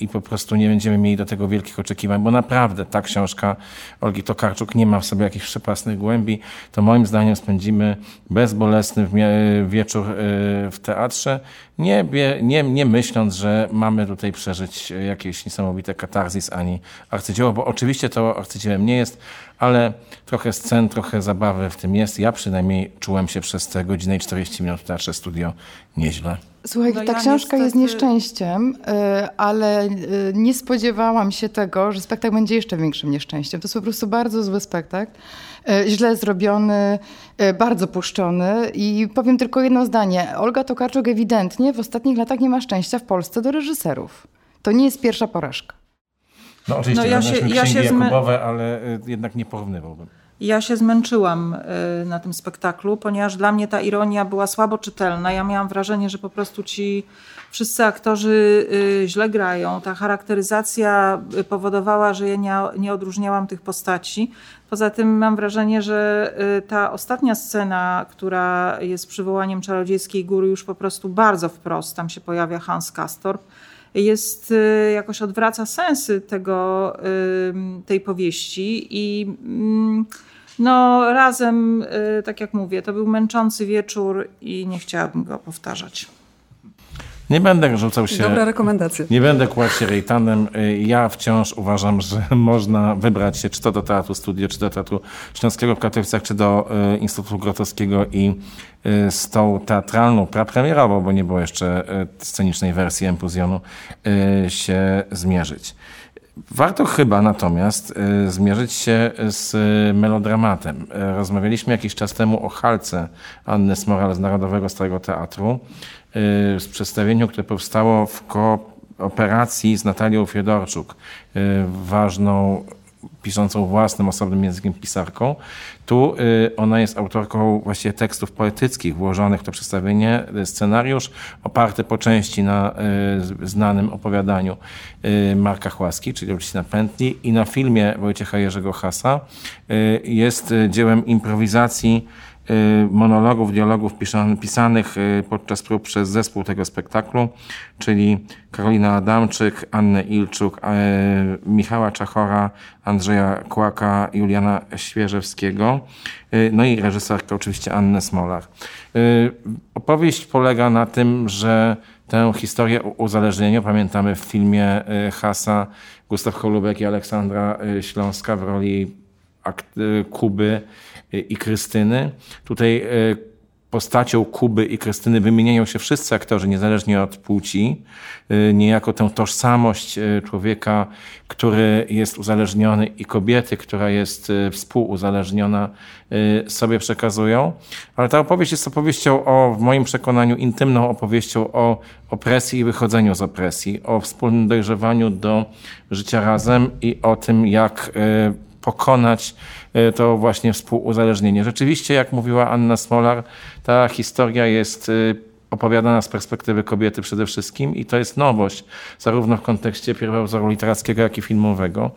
i po prostu nie będziemy mieli do tego wielkich oczekiwań, bo naprawdę ta książka Olgi Tokarczuk nie ma w sobie jakichś przepasnych głębi, to moim zdaniem spędzimy bezbolesny wieczór w teatrze, nie, nie, nie myśląc, że mamy tutaj przeżyć jakieś niesamowite katarzis ani arcydzieło, bo oczywiście to arcydziełem nie jest, ale trochę scen, trochę zabawy w tym jest. Ja przynajmniej czułem się przez te godzinę i 40 minut w Teatrze Studio nieźle. Słuchaj, no ta ja książka niestety... jest nieszczęściem, y, ale y, nie spodziewałam się tego, że spektakl będzie jeszcze większym nieszczęściem. To jest po prostu bardzo zły spektakl, y, źle zrobiony, bardzo puszczony i powiem tylko jedno zdanie. Olga Tokarczuk ewidentnie w ostatnich latach nie ma szczęścia w Polsce do reżyserów. To nie jest pierwsza porażka. No oczywiście, no, ja się, ja się Jakubowe, ale jednak nie porównywałbym. Ja się zmęczyłam y, na tym spektaklu, ponieważ dla mnie ta ironia była słabo czytelna. Ja miałam wrażenie, że po prostu ci wszyscy aktorzy y, źle grają. Ta charakteryzacja y, powodowała, że ja nie, nie odróżniałam tych postaci. Poza tym mam wrażenie, że ta ostatnia scena, która jest przywołaniem Czarodziejskiej Góry, już po prostu bardzo wprost, tam się pojawia Hans Kastorp, jest jakoś odwraca sensy tego, tej powieści i mm, no, razem, y, tak jak mówię, to był męczący wieczór i nie chciałabym go powtarzać. Nie będę rzucał się... Dobra rekomendacja. Nie będę kładł się rejtanem. Y, Ja wciąż uważam, że można wybrać się czy to do Teatru Studio, czy do Teatru Śląskiego w Katowicach, czy do y, Instytutu Grotowskiego i y, z tą teatralną, prapremierową, bo nie było jeszcze scenicznej wersji Empuzjonu, się zmierzyć. Warto chyba natomiast zmierzyć się z melodramatem. Rozmawialiśmy jakiś czas temu o Halce Anny Smoral z Narodowego Starego Teatru, z przedstawieniu, które powstało w kooperacji z Natalią Fiedorczuk, y, ważną piszącą własnym osobnym językiem pisarką. Tu y, ona jest autorką właściwie tekstów poetyckich włożonych w to przedstawienie. Y, Scenariusz oparty po części na y, znanym opowiadaniu y, Marka Chłaski, czyli oczywiście na Pętli i na filmie Wojciecha Jerzego Hasa. Y, Jest y, dziełem improwizacji y, monologów, dialogów pisanych, y, podczas prób przez zespół tego spektaklu, czyli Karolina Adamczyk, Annę Ilczuk, e, Michała Czachora, Andrzeja Kłaka, Juliana Świeżewskiego, y, no i reżyserka oczywiście Annę Smolar. Y, Opowieść polega na tym, że tę historię uzależnienia pamiętamy w filmie y, Hasa, Gustaw Holubek i Aleksandra y, Śląska w roli y, Kuby y, i Krystyny. Tutaj y, postacią Kuby i Krystyny wymieniają się wszyscy aktorzy, niezależnie od płci. Y, Niejako tę tożsamość y, człowieka, który jest uzależniony i kobiety, która jest współuzależniona, sobie przekazują. Ale ta opowieść jest opowieścią o, w moim przekonaniu, intymną opowieścią o opresji i wychodzeniu z opresji, o wspólnym dojrzewaniu do życia razem i o tym, jak pokonać y, to właśnie współuzależnienie. Rzeczywiście, jak mówiła Anna Smolar, ta historia jest y, opowiadana z perspektywy kobiety przede wszystkim i to jest nowość, zarówno w kontekście pierwowzoru literackiego, jak i filmowego.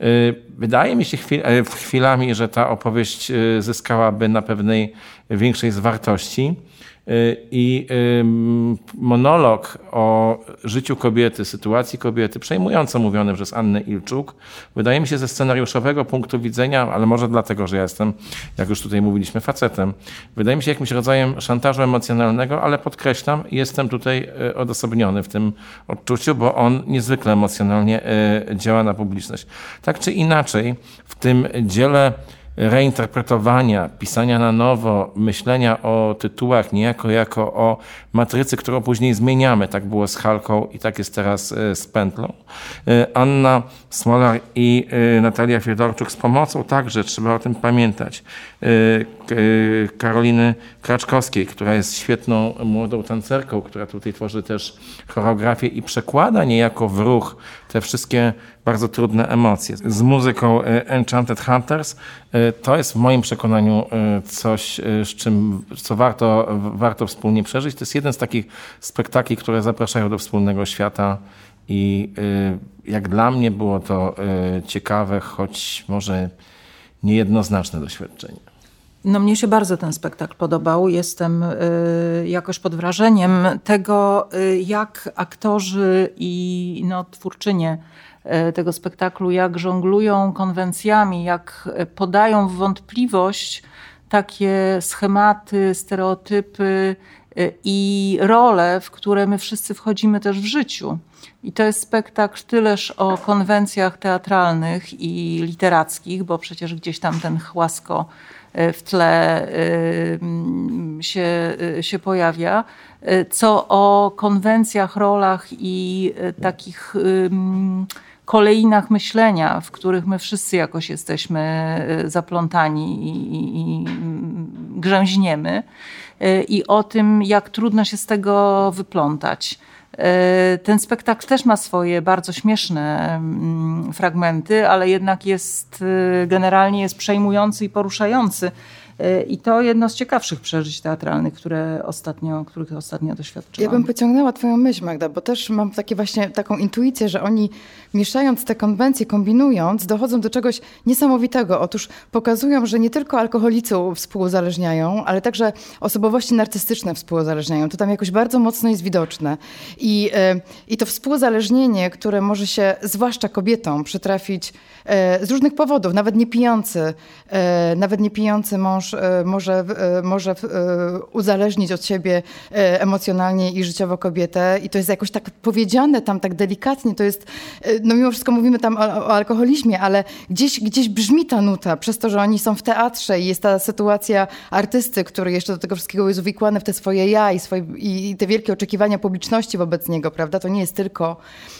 Y, Wydaje mi się chwil, e, chwilami, że ta opowieść zyskałaby na pewnej większej zwartości. I monolog o życiu kobiety, sytuacji kobiety, przejmująco mówiony przez Annę Ilczuk, wydaje mi się ze scenariuszowego punktu widzenia, ale może dlatego, że ja jestem, jak już tutaj mówiliśmy, facetem, wydaje mi się jakimś rodzajem szantażu emocjonalnego, ale podkreślam, jestem tutaj y, odosobniony w tym odczuciu, bo on niezwykle emocjonalnie y, działa na publiczność. Tak czy inaczej, w tym dziele reinterpretowania, pisania na nowo, myślenia o tytułach niejako jako o matrycy, którą później zmieniamy. Tak było z Halką i tak jest teraz e, z Pętlą. E, Anna Smolar i e, Natalia Fiedorczuk z pomocą także, trzeba o tym pamiętać. Karoliny Kraczkowskiej, która jest świetną młodą tancerką, która tutaj tworzy też choreografię i przekłada niejako w ruch te wszystkie bardzo trudne emocje. Z muzyką e, Enchanted Hunters e, to jest w moim przekonaniu e, coś, z czym, co warto, warto wspólnie przeżyć. To jest jeden z takich spektakli, które zapraszają do wspólnego świata i jak dla mnie było to ciekawe, choć może niejednoznaczne doświadczenie. No mnie się bardzo ten spektakl podobał. Jestem y, jakoś pod wrażeniem tego, y, jak aktorzy i no, twórczynie tego spektaklu, jak żonglują konwencjami, jak y, podają w wątpliwość takie schematy, stereotypy y, i role, w które my wszyscy wchodzimy też w życiu. I to jest spektakl tyleż o konwencjach teatralnych i literackich, bo przecież gdzieś tam ten chłasko w tle się, się pojawia, co o konwencjach, rolach i takich kolejnach myślenia, w których my wszyscy jakoś jesteśmy y, zaplątani i, i, i mm, grzęźniemy. Y, I o tym, jak trudno się z tego wyplątać. Y, Ten spektakl też ma swoje bardzo śmieszne mm, fragmenty, ale jednak jest generalnie jest przejmujący i poruszający. Y, I to jedno z ciekawszych przeżyć teatralnych, które ostatnio, których ostatnio doświadczyłam. Ja bym pociągnęła twoją myśl, Magda, bo też mam takie właśnie taką intuicję, że oni mieszając te konwencje, kombinując, dochodzą do czegoś niesamowitego. Otóż pokazują, że nie tylko alkoholicy współuzależniają, ale także osobowości narcystyczne współuzależniają. To tam jakoś bardzo mocno jest widoczne. I, e, i to współuzależnienie, które może się, zwłaszcza kobietom, przytrafić e, z różnych powodów, nawet nie pijący, nawet nie pijący mąż mąż może, może uzależnić od siebie emocjonalnie i życiowo kobietę i to jest jakoś tak powiedziane tam tak delikatnie, to jest, no mimo wszystko mówimy tam o, o alkoholizmie, ale gdzieś, gdzieś brzmi ta nuta, przez to, że oni są w teatrze i jest ta sytuacja artysty, który jeszcze do tego wszystkiego jest uwikłany w te swoje ja i, swoje, i te wielkie oczekiwania publiczności wobec niego, prawda? To nie jest tylko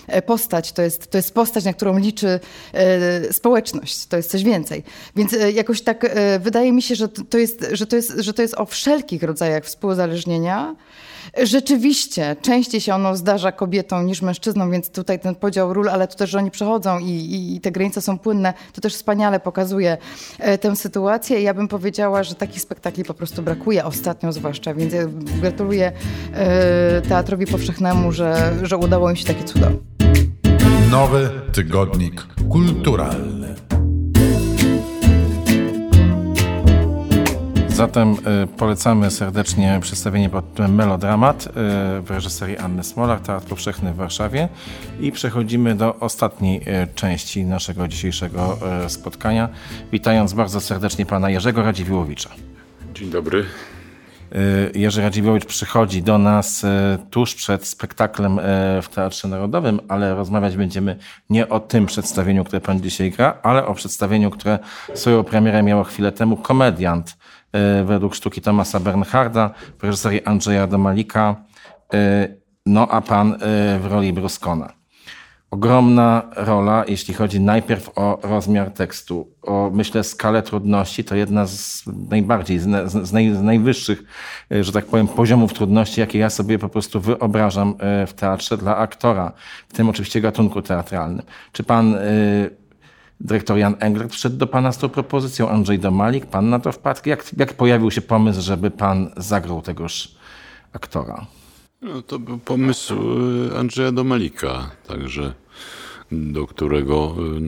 e, postać, to jest, to jest postać, na którą liczy e, społeczność, to jest coś więcej. Więc e, jakoś tak e, wydaje mi się, że to, jest, że, to jest, że to jest o wszelkich rodzajach współuzależnienia, Rzeczywiście, częściej się ono zdarza kobietom niż mężczyznom, więc tutaj ten podział ról, ale to też, że oni przechodzą i, i, i te granice są płynne, to też wspaniale pokazuje e, tę sytuację. Ja bym powiedziała, że takich spektakli po prostu brakuje ostatnio zwłaszcza, więc ja gratuluję e, Teatrowi Powszechnemu, że, że udało im się takie cudo. Nowy tygodnik kulturalny. Zatem y, polecamy serdecznie przedstawienie pod tytułem Melodramat y, w reżyserii Anny Smolar, Teatr Powszechny w Warszawie. I przechodzimy do ostatniej y, części naszego dzisiejszego spotkania, witając bardzo serdecznie pana Jerzego Radziwiłowicza. Dzień dobry. Jerzy Radziwiłowicz przychodzi do nas tuż przed spektaklem w Teatrze Narodowym, ale rozmawiać będziemy nie o tym przedstawieniu, które pan dzisiaj gra, ale o przedstawieniu, które swoją premierę miało chwilę temu, Komediant według sztuki Tomasa Bernharda, w reżyserii Andrzeja Domalika, e, no a pan e, w roli Bruskona. Ogromna rola, jeśli chodzi najpierw o rozmiar tekstu, o myślę skalę trudności, to jedna z najbardziej, z, naj, z najwyższych, że tak powiem, poziomów trudności, jakie ja sobie po prostu wyobrażam w teatrze dla aktora, w tym oczywiście gatunku teatralnym. Czy pan Dyrektor Jan Englert przyszedł do pana z tą propozycją, Andrzej Domalik, pan na to wpadł. Jak, jak pojawił się pomysł, żeby pan zagrał tegoż aktora? No, to był pomysł y, Andrzeja Domalika, także do którego y,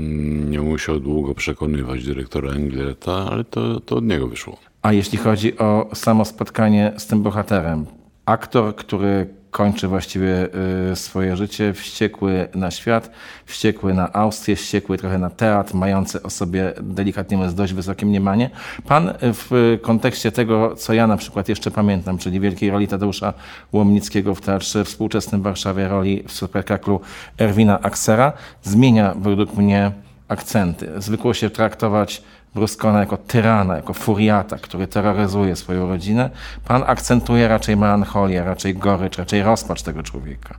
nie musiał długo przekonywać dyrektora Englerta, ale to, to od niego wyszło. A jeśli chodzi o samo spotkanie z tym bohaterem, aktor, który kończy właściwie y, swoje życie, wściekły na świat, wściekły na Austrię, wściekły trochę na teatr, mający o sobie delikatnie mówiąc dość wysokie mniemanie. Pan w kontekście tego, co ja na przykład jeszcze pamiętam, czyli wielkiej roli Tadeusza Łomnickiego w Teatrze Współczesnym w Warszawie, roli w spektaklu Erwina Aksera, zmienia według mnie akcenty. Zwykło się traktować Bruskona jako tyrana, jako furiata, który terroryzuje swoją rodzinę, pan akcentuje raczej melancholię, raczej gorycz, raczej rozpacz tego człowieka.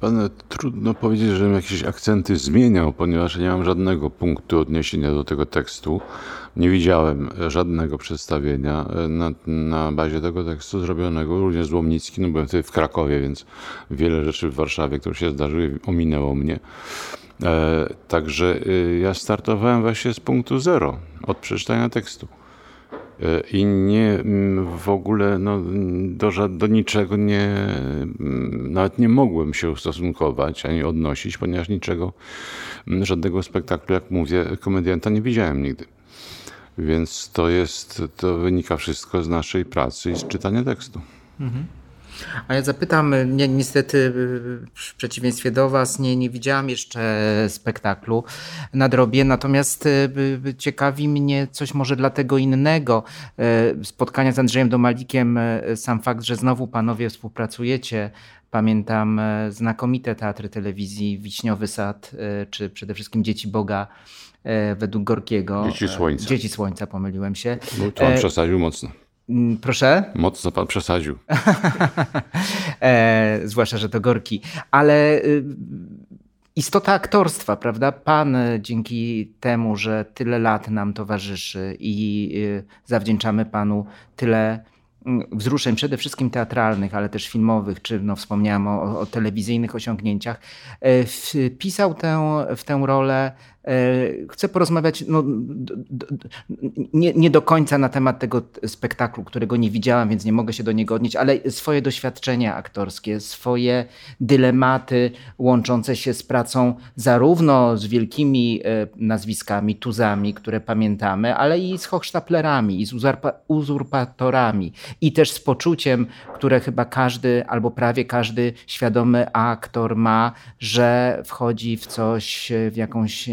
Pan, trudno powiedzieć, że jakieś akcenty zmieniał, ponieważ nie mam żadnego punktu odniesienia do tego tekstu. Nie widziałem żadnego przedstawienia na, na bazie tego tekstu zrobionego, również z Łomnicki, no byłem wtedy w Krakowie, więc wiele rzeczy w Warszawie, które się zdarzyły, ominęło mnie. E, także y, ja startowałem właśnie z punktu zero, od przeczytania tekstu. E, I nie w ogóle no, do, do niczego nie, nawet nie mogłem się ustosunkować ani odnosić, ponieważ niczego, żadnego spektaklu, jak mówię, komedianta nie widziałem nigdy. Więc to jest, to wynika wszystko z naszej pracy i z czytania tekstu. Mhm. A ja zapytam, nie, niestety w przeciwieństwie do Was nie, nie widziałam jeszcze spektaklu na drobie, natomiast y, ciekawi mnie coś może dlatego innego. Y, spotkania z Andrzejem Domalikiem, y, sam fakt, że znowu panowie współpracujecie, Pamiętam znakomite teatry telewizji, Wiśniowy Sad, czy przede wszystkim Dzieci Boga według Gorkiego. Dzieci Słońca. Dzieci Słońca, pomyliłem się. Bo to on przesadził mocno. Mm, proszę? Mocno pan przesadził. e, zwłaszcza, że to gorki. Ale y, istota aktorstwa, prawda? Pan y, dzięki temu, że tyle lat nam towarzyszy i y, zawdzięczamy panu tyle mm, wzruszeń, przede wszystkim teatralnych, ale też filmowych, czy no, wspomniałem o, o telewizyjnych osiągnięciach, e, wpisał tę, w tę rolę chcę porozmawiać no, nie, nie, do końca na temat tego spektaklu, którego nie widziałam, więc nie mogę się do niego odnieść, ale swoje doświadczenia aktorskie, swoje dylematy łączące się z pracą zarówno z wielkimi e, nazwiskami, tuzami, które pamiętamy, ale i z hochsztaplerami, i z uzurpatorami, i też z poczuciem, które chyba każdy albo prawie każdy świadomy aktor ma, że wchodzi w coś, w jakąś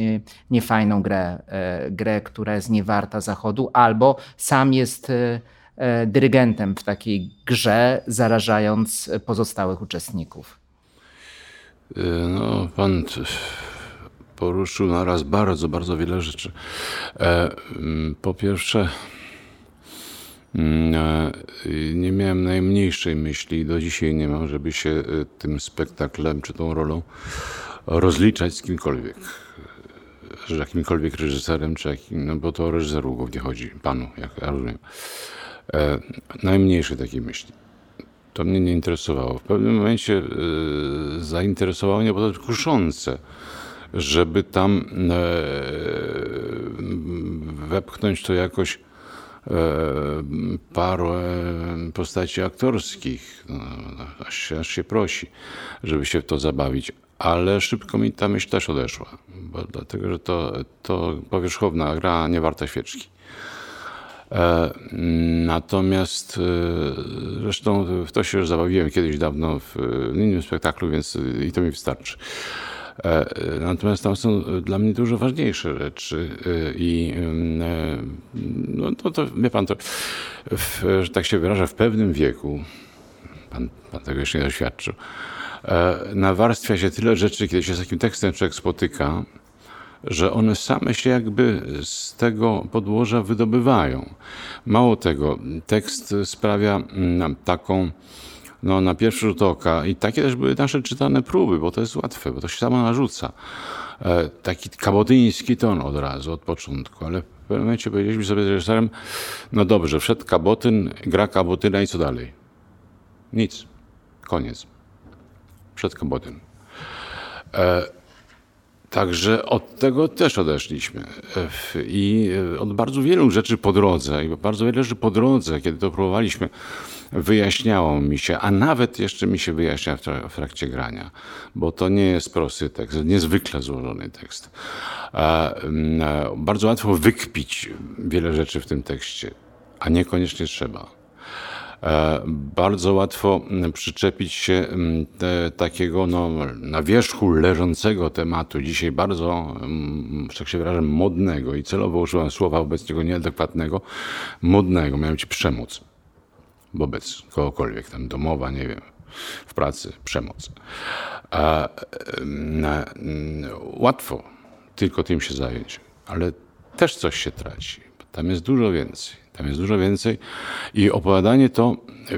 niefajną grę, grę, która jest niewarta zachodu, albo sam jest dyrygentem w takiej grze, zarażając pozostałych uczestników. No, pan poruszył naraz bardzo, bardzo wiele rzeczy. Po pierwsze, Mm, nie miałem najmniejszej myśli, do dzisiaj nie mam, żeby się tym spektaklem czy tą rolą rozliczać z kimkolwiek. Z jakimkolwiek reżyserem, czy jakim, no bo to o reżyserów głównie chodzi, panu, jak ja rozumiem. E, najmniejszej takiej myśli. To mnie nie interesowało. W pewnym momencie y, zainteresowało mnie, bo to kuszące, żeby tam e, wepchnąć to jakoś E, parę postaci aktorskich. No, aż, się, aż się prosi, żeby się w to zabawić. Ale szybko mi ta myśl też odeszła, bo dlatego, że to, to powierzchowna gra nie warta świeczki. E, natomiast e, zresztą w to się już zabawiłem kiedyś dawno w innym spektaklu, więc i to mi wystarczy. E, natomiast tam są dla mnie dużo ważniejsze rzeczy i e, no to, to wie pan, to w, że tak się wyraża, w pewnym wieku, pan, pan tego jeszcze nie doświadczył, nawarstwia się tyle rzeczy, kiedy się z takim tekstem człowiek spotyka, że one same się jakby z tego podłoża wydobywają. Mało tego, tekst sprawia nam taką no, na pierwszy rzut oka. I takie też były nasze czytane próby, bo to jest łatwe, bo to się samo narzuca. E, taki kabotyński ton od razu, od początku, ale w pewnym momencie powiedzieliśmy sobie z reżyserem, no dobrze, wszedł kabotyn, gra kabotyna i co dalej? Nic. Koniec. Wszedł kabotyn. E, Także od tego też odeszliśmy. E, I od bardzo wielu rzeczy po drodze, i bardzo wiele rzeczy po drodze, kiedy to próbowaliśmy wyjaśniało mi się, a nawet jeszcze mi się wyjaśnia w trakcie grania, bo to nie jest prosty tekst, niezwykle złożony tekst. Bardzo łatwo wykpić wiele rzeczy w tym tekście, a niekoniecznie trzeba. E, bardzo łatwo przyczepić się takiego no, na wierzchu leżącego tematu, dzisiaj bardzo, tak się wyrażę, modnego i celowo używam słowa wobec niego nieadekwatnego, modnego, miałem ci przemoc wobec kogokolwiek, tam domowa, nie wiem, w pracy, przemoc. A, na, łatwo tylko tym się zająć, ale też coś się traci. Tam jest dużo więcej. Tam jest dużo więcej. I opowiadanie to, e,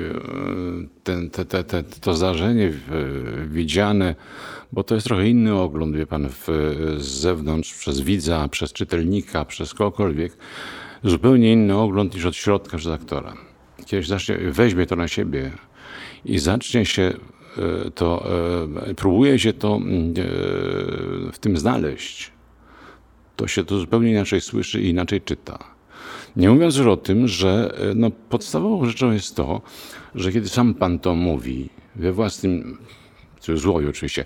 ten, te, te, te, to zdarzenie widziane, bo to jest trochę inny ogląd, wie pan, w, z zewnątrz, przez widza, przez czytelnika, przez kogokolwiek, zupełnie inny ogląd niż od środka przez aktora. Kiedyś zacznie, weźmie to na siebie i zacznie się e, to, e, próbuje się to w tym znaleźć, to się to zupełnie inaczej słyszy i inaczej czyta. Nie mówiąc już o tym, że no, podstawową rzeczą jest to, że kiedy sam Pan to mówi we własnym, w cudzysłowie oczywiście,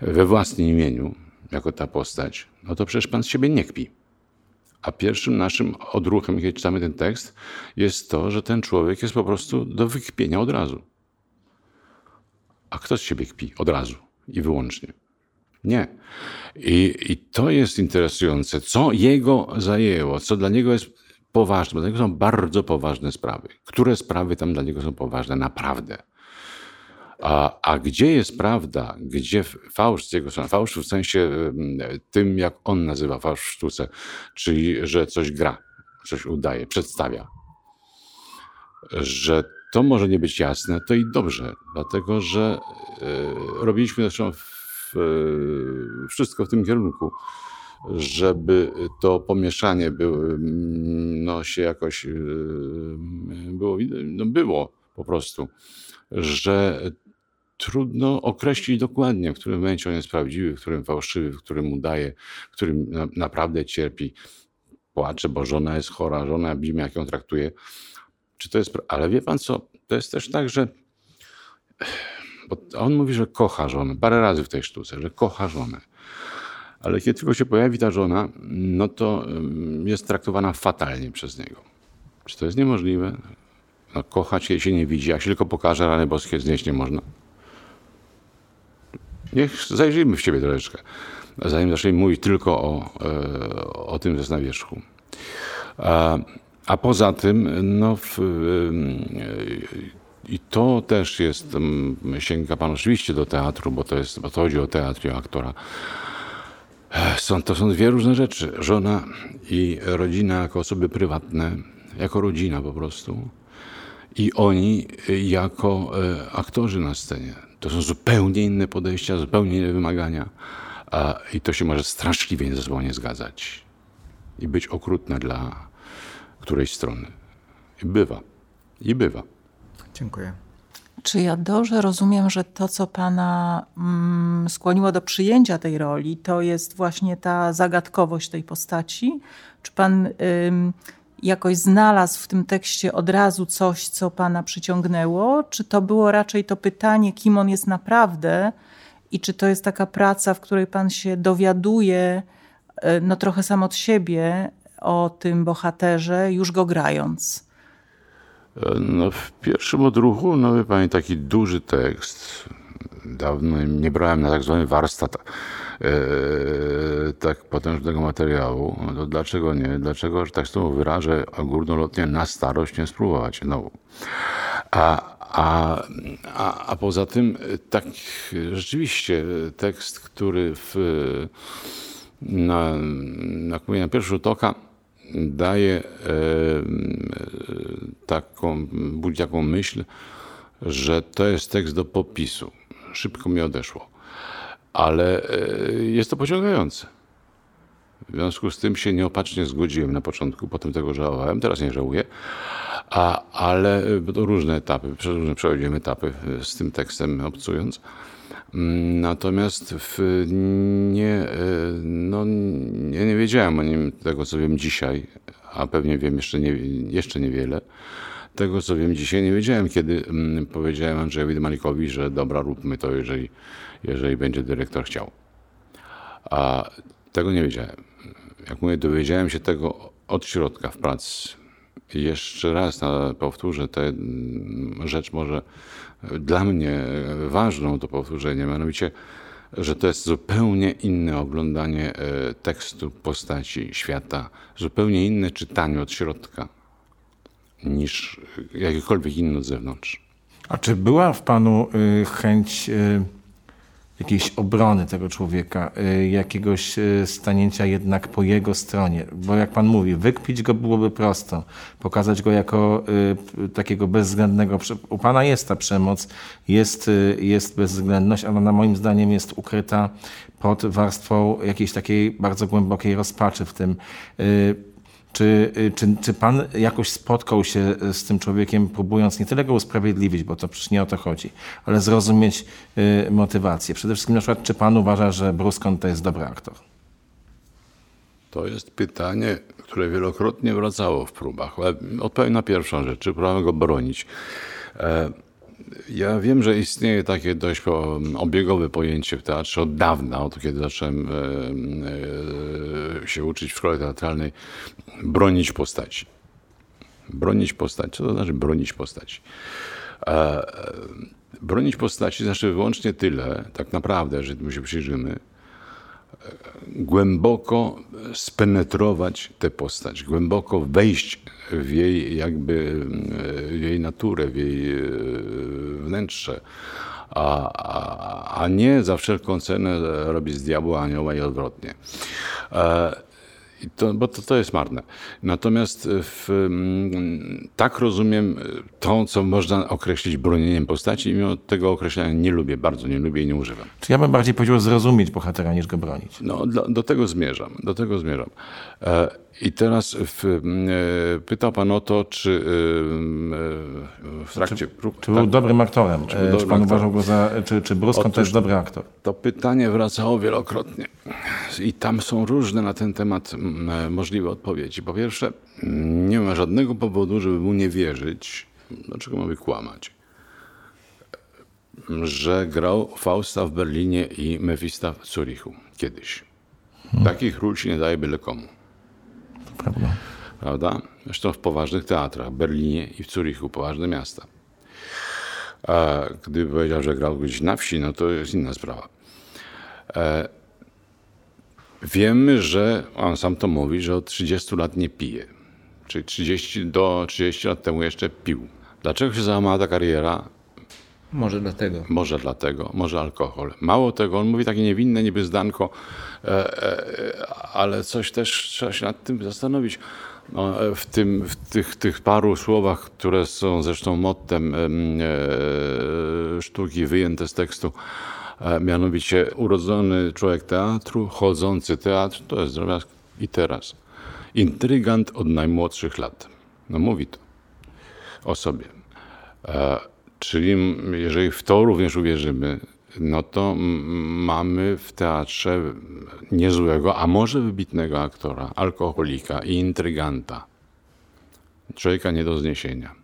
we własnym imieniu, jako ta postać, no to przecież Pan z siebie nie kpi. A pierwszym naszym odruchem, kiedy czytamy ten tekst, jest to, że ten człowiek jest po prostu do wykpienia od razu. A kto z siebie kpi od razu i wyłącznie? Nie. I, I to jest interesujące, co jego zajęło, co dla niego jest poważne, bo dla niego są bardzo poważne sprawy. Które sprawy tam dla niego są poważne naprawdę? A, a gdzie jest prawda? Gdzie fałsz z jego strony? Fałsz w sensie tym, jak on nazywa fałsz w sztuce, czyli że coś gra, coś udaje, przedstawia. Że to może nie być jasne, to i dobrze, dlatego że y, robiliśmy zresztą w, y, wszystko w tym kierunku, żeby to pomieszanie było, no, się jakoś y, było, no, było po prostu, że trudno określić dokładnie, w którym momencie on jest prawdziwy, w którym fałszywy, w którym udaje, w którym na, naprawdę cierpi, płacze, bo żona jest chora, żona widzimy, jak ją traktuje. Czy to jest. Ale wie pan co? To jest też tak, że. Bo on mówi, że kocha żonę. Parę razy w tej sztuce, że kocha żonę. Ale kiedy tylko się pojawi ta żona, no to jest traktowana fatalnie przez niego. Czy to jest niemożliwe? No, kochać jej się nie widzi, jak się tylko pokaże rany boskie, znieść nie można. Niech zajrzyjmy w ciebie troszeczkę. zanim zaczęli mówić tylko o, o tym, co jest na wierzchu. A, a poza tym, no, w, i to też jest, sięga pan oczywiście do teatru, bo to, jest, bo to chodzi o teatr i o aktora. Są, to są dwie różne rzeczy. Żona i rodzina jako osoby prywatne, jako rodzina po prostu. I oni jako e, aktorzy na scenie. To są zupełnie inne podejścia, zupełnie inne wymagania. I to się może straszliwie ze sobą nie zgadzać. I być okrutne dla którejś strony. I bywa. I bywa. Dziękuję. Czy ja dobrze rozumiem, że to, co pana mm, skłoniło do przyjęcia tej roli, to jest właśnie ta zagadkowość tej postaci? Czy pan jakoś znalazł w tym tekście od razu coś, co pana przyciągnęło? Czy to było raczej to pytanie, kim on jest naprawdę? I czy to jest taka praca, w której pan się dowiaduje, y, no trochę sam od siebie, o tym bohaterze, już go grając? No, w pierwszym odruchu, no wie pani, taki duży tekst. Dawno nie brałem na tak zwany warsztat e, tak potężnego materiału. No to dlaczego nie? Dlaczego, że tak się wyrażę, górnolotnie na starość nie spróbować znowu. A, a, a, a poza tym, tak rzeczywiście tekst, który w, na, na, na pierwszy rzut oka daje e, taką, budzi taką myśl, że to jest tekst do popisu. Szybko mi odeszło. Ale e, jest to pociągające. W związku z tym się nieopatrznie zgodziłem na początku, potem tego żałowałem, teraz nie żałuję. A, ale to różne etapy, przez różne przechodziłem etapy z tym tekstem obcując. Natomiast w, nie, e, no, nie, wiedziałem o nim tego, co wiem dzisiaj, a pewnie wiem jeszcze, nie, jeszcze niewiele. Tego, co wiem dzisiaj, nie wiedziałem, kiedy mm, powiedziałem Andrzejowi Malikowi, że dobra, róbmy to, jeżeli, jeżeli będzie dyrektor chciał. A tego nie wiedziałem. Jak mówię, dowiedziałem się tego od środka w pracy. I jeszcze raz powtórzę tę mm, rzecz może dla mnie ważną do powtórzenia, mianowicie, że to jest zupełnie inne oglądanie e, tekstu, postaci, świata, zupełnie inne czytanie od środka niż jakiekolwiek inne od zewnątrz. A czy była w panu y, chęć y, jakiejś obrony tego człowieka, y, jakiegoś y, stanięcia jednak po jego stronie. Bo jak pan mówi, wykpić go byłoby prosto, pokazać go jako y, takiego bezwzględnego. U pana jest ta przemoc, jest, jest bezwzględność, ale ona moim zdaniem jest ukryta pod warstwą jakiejś takiej bardzo głębokiej rozpaczy w tym czy, y, czy, czy pan jakoś spotkał się z tym człowiekiem, próbując nie tyle go usprawiedliwić, bo to przecież nie o to chodzi, ale zrozumieć y, motywację? Przede wszystkim na przykład, czy pan uważa, że Bruskon to jest dobry aktor? To jest pytanie, które wielokrotnie wracało w próbach. Odpowiem na pierwszą rzecz, czy próbowałem go bronić. E, ja wiem, że istnieje takie dość obiegowe pojęcie w teatrze od dawna, od kiedy zacząłem e, e, się uczyć w szkole teatralnej, bronić postaci. Bronić postaci. Co to znaczy bronić postaci? E, bronić postaci znaczy wyłącznie tyle, tak naprawdę, że my się przyjrzymy, głęboko spenetrować tę postać, głęboko wejść w jej jakby w jej naturę, w jej e, wnętrze, a, a, a nie za wszelką cenę robić z diabła anioła i odwrotnie. E, to, bo to, to jest marne. Natomiast w, mm, tak rozumiem to, co można określić bronieniem postaci i mimo tego określenia nie lubię, bardzo nie lubię i nie używam. Czy ja bym bardziej powiedział zrozumieć bohatera niż go bronić? No, do, do tego zmierzam, do tego zmierzam. E, I teraz w, e, pytał pan o to, czy e, w trakcie czy, prób... Czy był tak, dobrym aktorem? Czy, był czy pan uważał go za... Czy, czy to jest dobry aktor? To pytanie wracało wielokrotnie. I tam są różne na ten temat możliwe odpowiedzi. Po pierwsze, nie ma żadnego powodu, żeby mu nie wierzyć. Dlaczego mamy kłamać? Że grał Fausta w Berlinie i Mefista w Zurichu kiedyś. Hmm. Takich ról się nie daje byle komu. Prawda. Prawda? Zresztą w poważnych teatrach, w Berlinie i w Zurichu, poważne miasta. A gdyby powiedział, że grał gdzieś na wsi, no to jest inna sprawa. E, Wiemy, że on sam to mówi, że od 30 lat nie pije. Czyli 30, do 30 lat temu jeszcze pił. Dlaczego się załamała ta kariera? Może dlatego. Może dlatego, może alkohol. Mało tego, on mówi takie niewinne niby zdanko, e, e, ale coś też trzeba się nad tym zastanowić. No, e, w, tym, w tych, tych paru słowach, które są zresztą mottem sztuki wyjęte z tekstu, mianowicie urodzony człowiek teatru, chodzący teatr, to jest drobiazg i teraz. Intrygant od najmłodszych lat. No mówi to o sobie. E, czyli jeżeli w to również uwierzymy, no to mamy w teatrze niezłego, a może wybitnego aktora, alkoholika i intryganta. Człowieka nie do zniesienia.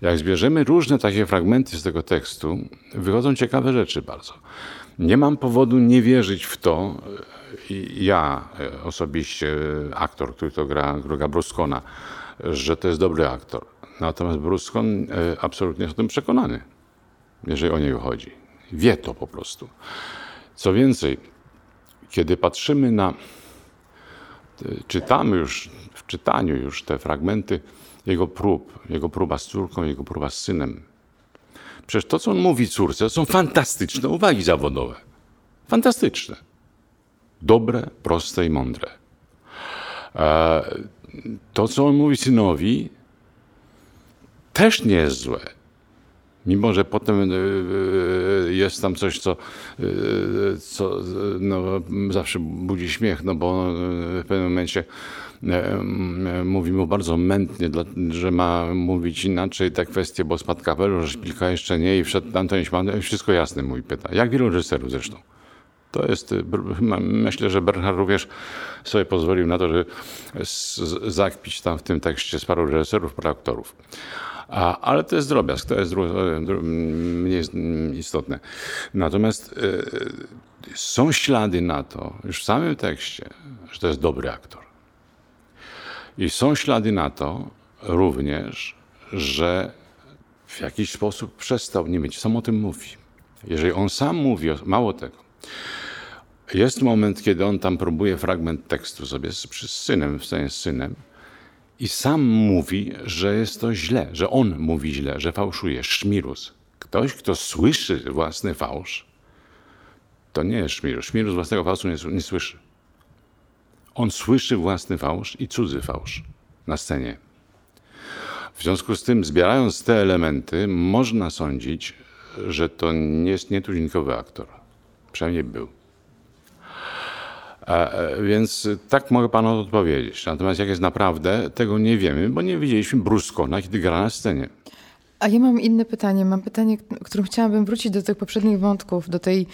Jak zbierzemy różne takie fragmenty z tego tekstu, wychodzą ciekawe rzeczy bardzo. Nie mam powodu nie wierzyć w to, ja osobiście, aktor, który to gra, gra Bruskona, że to jest dobry aktor. Natomiast Bruskon e, absolutnie jest o tym przekonany jeżeli o niego chodzi. Wie to po prostu. Co więcej, kiedy patrzymy na, czytamy już, w czytaniu już te fragmenty jego prób, jego próba z córką, jego próba z synem. Przecież to, co on mówi córce, są fantastyczne uwagi zawodowe. Fantastyczne. Dobre, proste i mądre. E, to, co on mówi synowi, też nie jest złe. Mimo, że potem e, e, jest tam coś, co, e, co no, zawsze budzi śmiech, no bo w pewnym momencie mówi mu bardzo mętnie, że ma mówić inaczej te kwestie, bo spadł kapelusz, że szpilka jeszcze nie i wszedł Antoni Śman, wszystko jasne mój pyta. Jak wielu reżyserów zresztą. To jest, myślę, że Bernhard również sobie pozwolił na to, żeby zakpić tam w tym tekście z paru reżyserów, paru aktorów. A, ale to jest drobiazg, to jest mniej istotne. Natomiast y, są ślady na to, już w samym tekście, że to jest dobry aktor. I są ślady na to również, że w jakiś sposób przestał nie mieć. Sam o tym mówi. Jeżeli on sam mówi, mało tego. Jest moment, kiedy on tam próbuje fragment tekstu sobie z, z synem, w sensie z synem, i sam mówi, że jest to źle, że on mówi źle, że fałszuje. Szmirus. Ktoś, kto słyszy własny fałsz, to nie jest szmirus. Szmirus własnego fałszu nie, nie słyszy. On słyszy własny fałsz i cudzy fałsz na scenie. W związku z tym, zbierając te elementy, można sądzić, że to nie jest nietuzinkowy aktor. Przynajmniej był. E, więc tak mogę panu odpowiedzieć. Natomiast jak jest naprawdę, tego nie wiemy, bo nie widzieliśmy Bruskona, kiedy gra na scenie. A ja mam inne pytanie. Mam pytanie, którym chciałabym wrócić do tych poprzednich wątków, do tej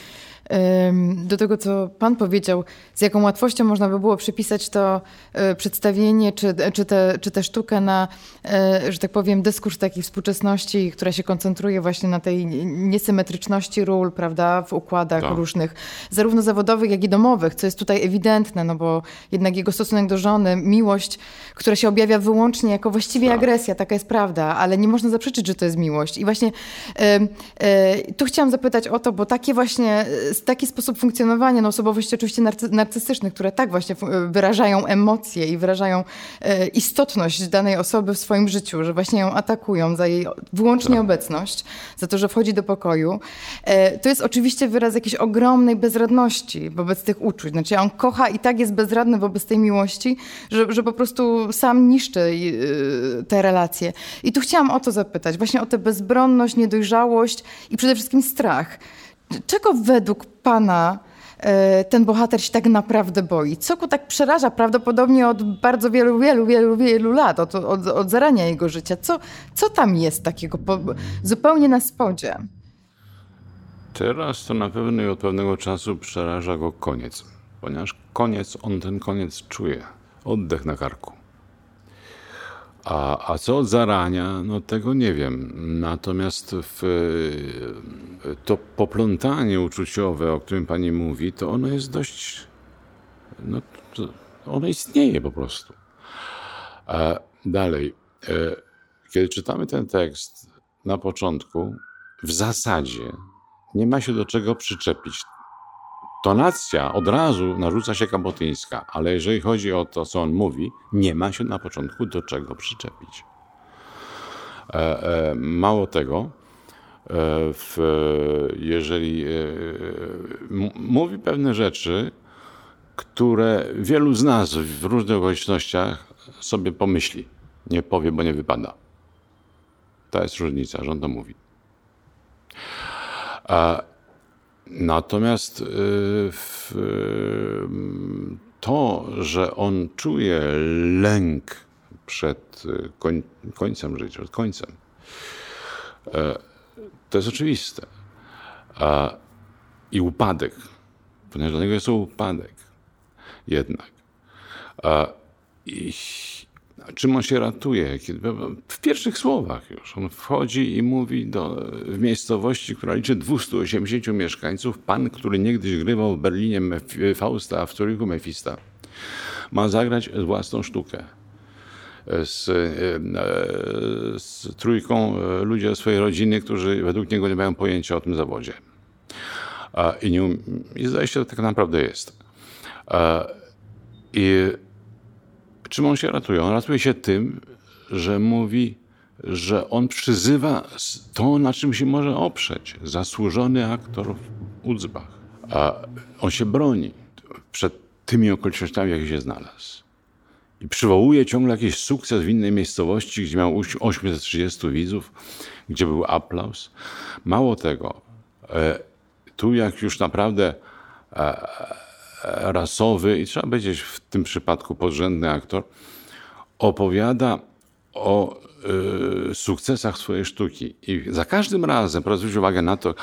do tego, co Pan powiedział, z jaką łatwością można by było przypisać to e, przedstawienie, czy, czy, te, czy tę sztukę na, e, że tak powiem, dyskurs takiej współczesności, która się koncentruje właśnie na tej niesymetryczności ról, prawda, w układach tak. różnych, zarówno zawodowych, jak i domowych, co jest tutaj ewidentne, no bo jednak jego stosunek do żony, miłość, która się objawia wyłącznie jako właściwie tak. agresja, taka jest prawda, ale nie można zaprzeczyć, że to jest miłość. I właśnie e, e, tu chciałam zapytać o to, bo takie właśnie taki sposób funkcjonowania, no osobowości oczywiście narcy narcystycznych, które tak właśnie wyrażają emocje i wyrażają e, istotność danej osoby w swoim życiu, że właśnie ją atakują za jej wyłącznie tak. obecność, za to, że wchodzi do pokoju. E, to jest oczywiście wyraz jakiejś ogromnej bezradności wobec tych uczuć. Znaczy on kocha i tak jest bezradny wobec tej miłości, że, że po prostu sam niszczy e, te relacje. I tu chciałam o to zapytać, właśnie o tę bezbronność, niedojrzałość i przede wszystkim strach. Czego według Pana e, ten bohater się tak naprawdę boi? Co go tak przeraża prawdopodobnie od bardzo wielu, wielu, wielu, wielu lat, od, od, od zarania jego życia? Co, co tam jest takiego po, zupełnie na spodzie? Teraz to na pewno i od pewnego czasu przeraża go koniec, ponieważ koniec, on ten koniec czuje. Oddech na karku. A, a co od zarania, no tego nie wiem. Natomiast w, to poplątanie uczuciowe, o którym pani mówi, to ono jest dość. No, ono istnieje po prostu. A dalej, e, kiedy czytamy ten tekst na początku, w zasadzie nie ma się do czego przyczepić. Tonacja od razu narzuca się kabotyńska, ale jeżeli chodzi o to, co on mówi, nie ma się na początku do czego przyczepić. E, e, mało tego, e, w, jeżeli mówi pewne rzeczy, które wielu z nas w różnych okolicznościach sobie pomyśli, nie powie, bo nie wypada. To jest różnica, że on to mówi. Natomiast to, że on czuje lęk przed y, koń, końcem życia, przed końcem. E, to jest oczywiste. I upadek, ponieważ dla niego jest to upadek jednak. I czym on się ratuje? W pierwszych słowach już. On wchodzi i mówi do, w miejscowości, która liczy 280 mieszkańców, pan, który niegdyś grywał w Berlinie Fausta, a w Zurichu Mefista, ma zagrać własną sztukę z, e, z trójką e, ludzi ze swojej rodziny, którzy według niego nie mają pojęcia o tym zawodzie. I, nie, um, i zdaje się, że tak naprawdę jest. I czym on się ratuje? On ratuje się tym, że mówi, że on przyzywa to, na czym się może oprzeć. Zasłużony aktor w Udzbach. A on się broni przed tymi okolicznościami, jakie się znalazł i przywołuje ciągle jakiś sukces w innej miejscowości, gdzie miał 830 widzów, gdzie był aplauz. Mało tego, e, tu jak już naprawdę e, rasowy i trzeba powiedzieć w tym przypadku podrzędny aktor, opowiada o sukcesach swojej sztuki. I za każdym razem, proszę zwrócić uwagę na to,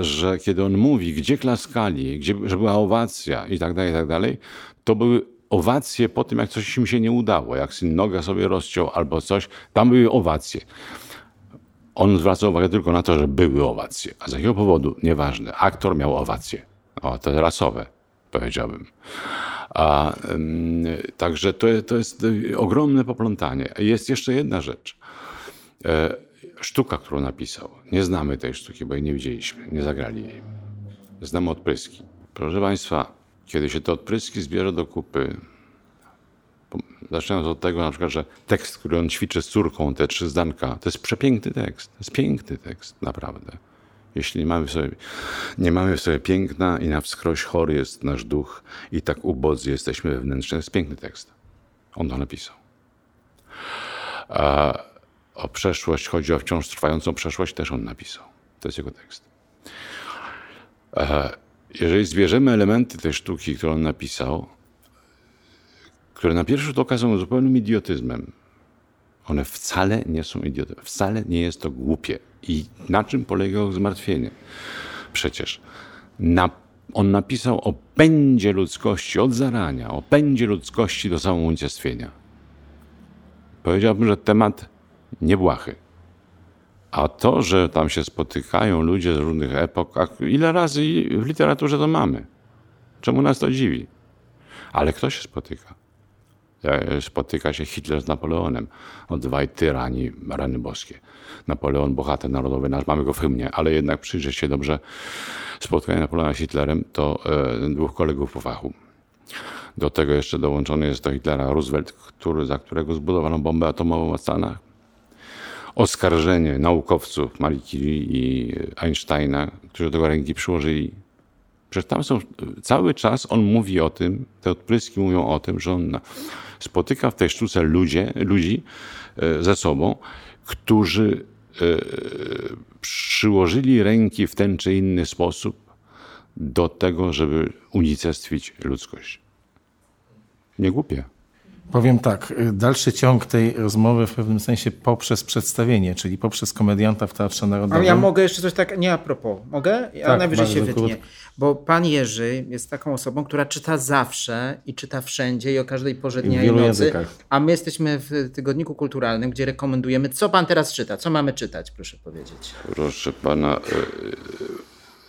że kiedy on mówi, gdzie klaskali, gdzie, że była owacja i tak dalej, i tak dalej, to były owacje po tym, jak coś im się nie udało, jak syn nogę sobie rozciął albo coś, tam były owacje. On zwraca uwagę tylko na to, że były owacje. A z jakiego powodu? Nieważne. Aktor miał owacje. O, to rasowe, powiedziałbym. A, także to, to jest ogromne poplątanie. Jest jeszcze jedna rzecz. E, sztuka, którą napisał. Nie znamy tej sztuki, bo jej nie widzieliśmy, nie zagrali jej. Znamy odpryski. Proszę Państwa, kiedy się te odpryski zbiera do kupy, zaczynając od tego na przykład, że tekst, który on ćwiczy z córką, te trzy zdanka, to jest przepiękny tekst. To jest piękny tekst, naprawdę. Jeśli nie mamy w sobie, nie mamy w sobie piękna i na wskroś chory jest nasz duch i tak ubodzy jesteśmy wewnętrznie, to jest piękny tekst. On to napisał. A o przeszłość, chodzi o wciąż trwającą przeszłość, też on napisał. To jest jego tekst. Jeżeli zbierzemy elementy tej sztuki, którą on napisał, które na pierwszy rzut oka są zupełnym idiotyzmem, one wcale nie są idiotyzmem, wcale nie jest to głupie. I na czym polega jego zmartwienie? Przecież na, on napisał o pędzie ludzkości od zarania, o pędzie ludzkości do samounicestwienia. Powiedziałbym, że temat niebłahy. A to, że tam się spotykają ludzie z różnych epok, ile razy w literaturze to mamy? Czemu nas to dziwi? Ale kto się spotyka? Spotyka się Hitler z Napoleonem. Odwaj tyrani, rany boskie. Napoleon, bohater narodowy nasz, mamy go w hymnie, ale jednak przyjrzeć się dobrze spotkanie Napoleona z Hitlerem, to e, dwóch kolegów po fachu. Do tego jeszcze dołączony jest do Hitlera Roosevelt, który, za którego zbudowano bombę atomową w Stanach oskarżenie naukowców Marie Curie i Einsteina, którzy do tego ręki przyłożyli. Przecież tam są, cały czas on mówi o tym, te odpryski mówią o tym, że on spotyka w tej sztuce ludzie, ludzi e, ze sobą, którzy e, przyłożyli ręki w ten czy inny sposób do tego, żeby unicestwić ludzkość. Nie głupie. Powiem tak, y, dalszy ciąg tej rozmowy w pewnym sensie poprzez przedstawienie, czyli poprzez komedianta w Teatrze Narodowym. A ja mogę jeszcze coś tak, nie a propos, mogę? Ja tak, najwyżej się wytnie. Bo pan Jerzy jest taką osobą, która czyta zawsze i czyta wszędzie i o każdej porze dnia i, i nocy. Językach. A my jesteśmy w Tygodniku Kulturalnym, gdzie rekomendujemy, co pan teraz czyta, co mamy czytać, proszę powiedzieć. Proszę pana, y,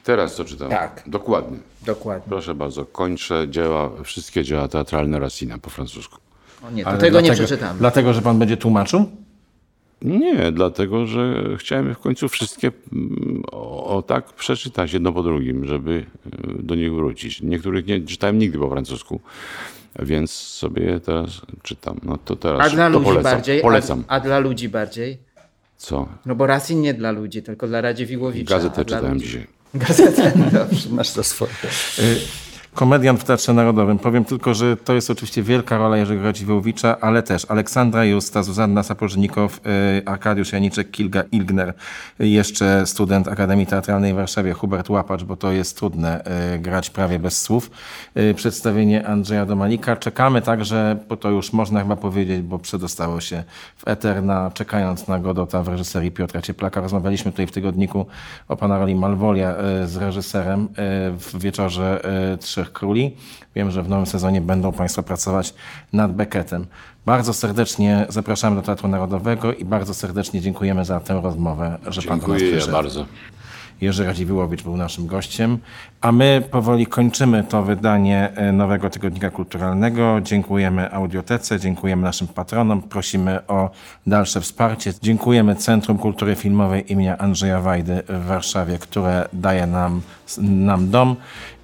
teraz co czytam? Tak. Dokładnie. Dokładnie. Proszę bardzo, kończę dzieła, wszystkie dzieła teatralne Racina po francusku. O nie, to tego dlatego, nie przeczytam. Dlatego, że pan będzie tłumaczył? Nie, dlatego że chciałem w końcu wszystkie mm, o, o tak przeczytać jedno po drugim, żeby y, do nich wrócić. Niektórych nie czytałem nigdy po francusku, więc sobie je teraz czytam. No to teraz A dla to ludzi polecam. bardziej? Polecam. A, a dla ludzi bardziej? Co? No bo Racing nie dla ludzi, tylko dla Radziwiłowicza. Gazetę czytałem ludzi- dzisiaj. Gazetę, dobrze, masz to swoje. Komediant w Teatrze Narodowym. Powiem tylko, że to jest oczywiście wielka rola Jerzego Radziwiłowicza, ale też Aleksandra Justa, Zuzanna Sapożnikow, y, Arkadiusz Janiczek, Kilga Ilgner, y, jeszcze student Akademii Teatralnej w Warszawie, Hubert Łapacz, bo to jest trudne y, grać prawie bez słów. Przedstawienie Andrzeja Domanika. Czekamy także, bo to już można chyba powiedzieć, bo przedostało się w eter, na, czekając na Godota w reżyserii Piotra Cieplaka. Rozmawialiśmy tutaj w tygodniku o pana roli Malwolia z reżyserem w wieczorze y, Trzech Króli. Wiem, że w nowym sezonie będą Państwo pracować nad Beckettem. Bardzo serdecznie zapraszamy do Teatru Narodowego i bardzo serdecznie dziękujemy za tę rozmowę, że Pan do nas Dziękuję przyszedł. bardzo. Jerzy Radziwiłowicz był naszym gościem, a my powoli kończymy to wydanie e, nowego tygodnika kulturalnego. Dziękujemy Audiotece, dziękujemy naszym patronom, prosimy o dalsze wsparcie. Dziękujemy Centrum Kultury Filmowej imienia Andrzeja Wajdy w Warszawie, które daje nam, nam dom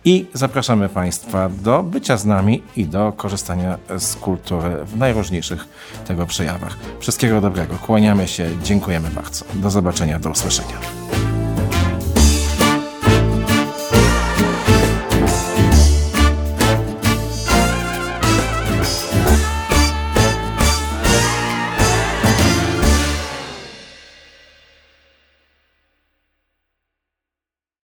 i zapraszamy Państwa do bycia z nami i do korzystania z kultury w najróżniejszych tego przejawach. Wszystkiego dobrego, kłaniamy się, dziękujemy bardzo. Do zobaczenia, do usłyszenia.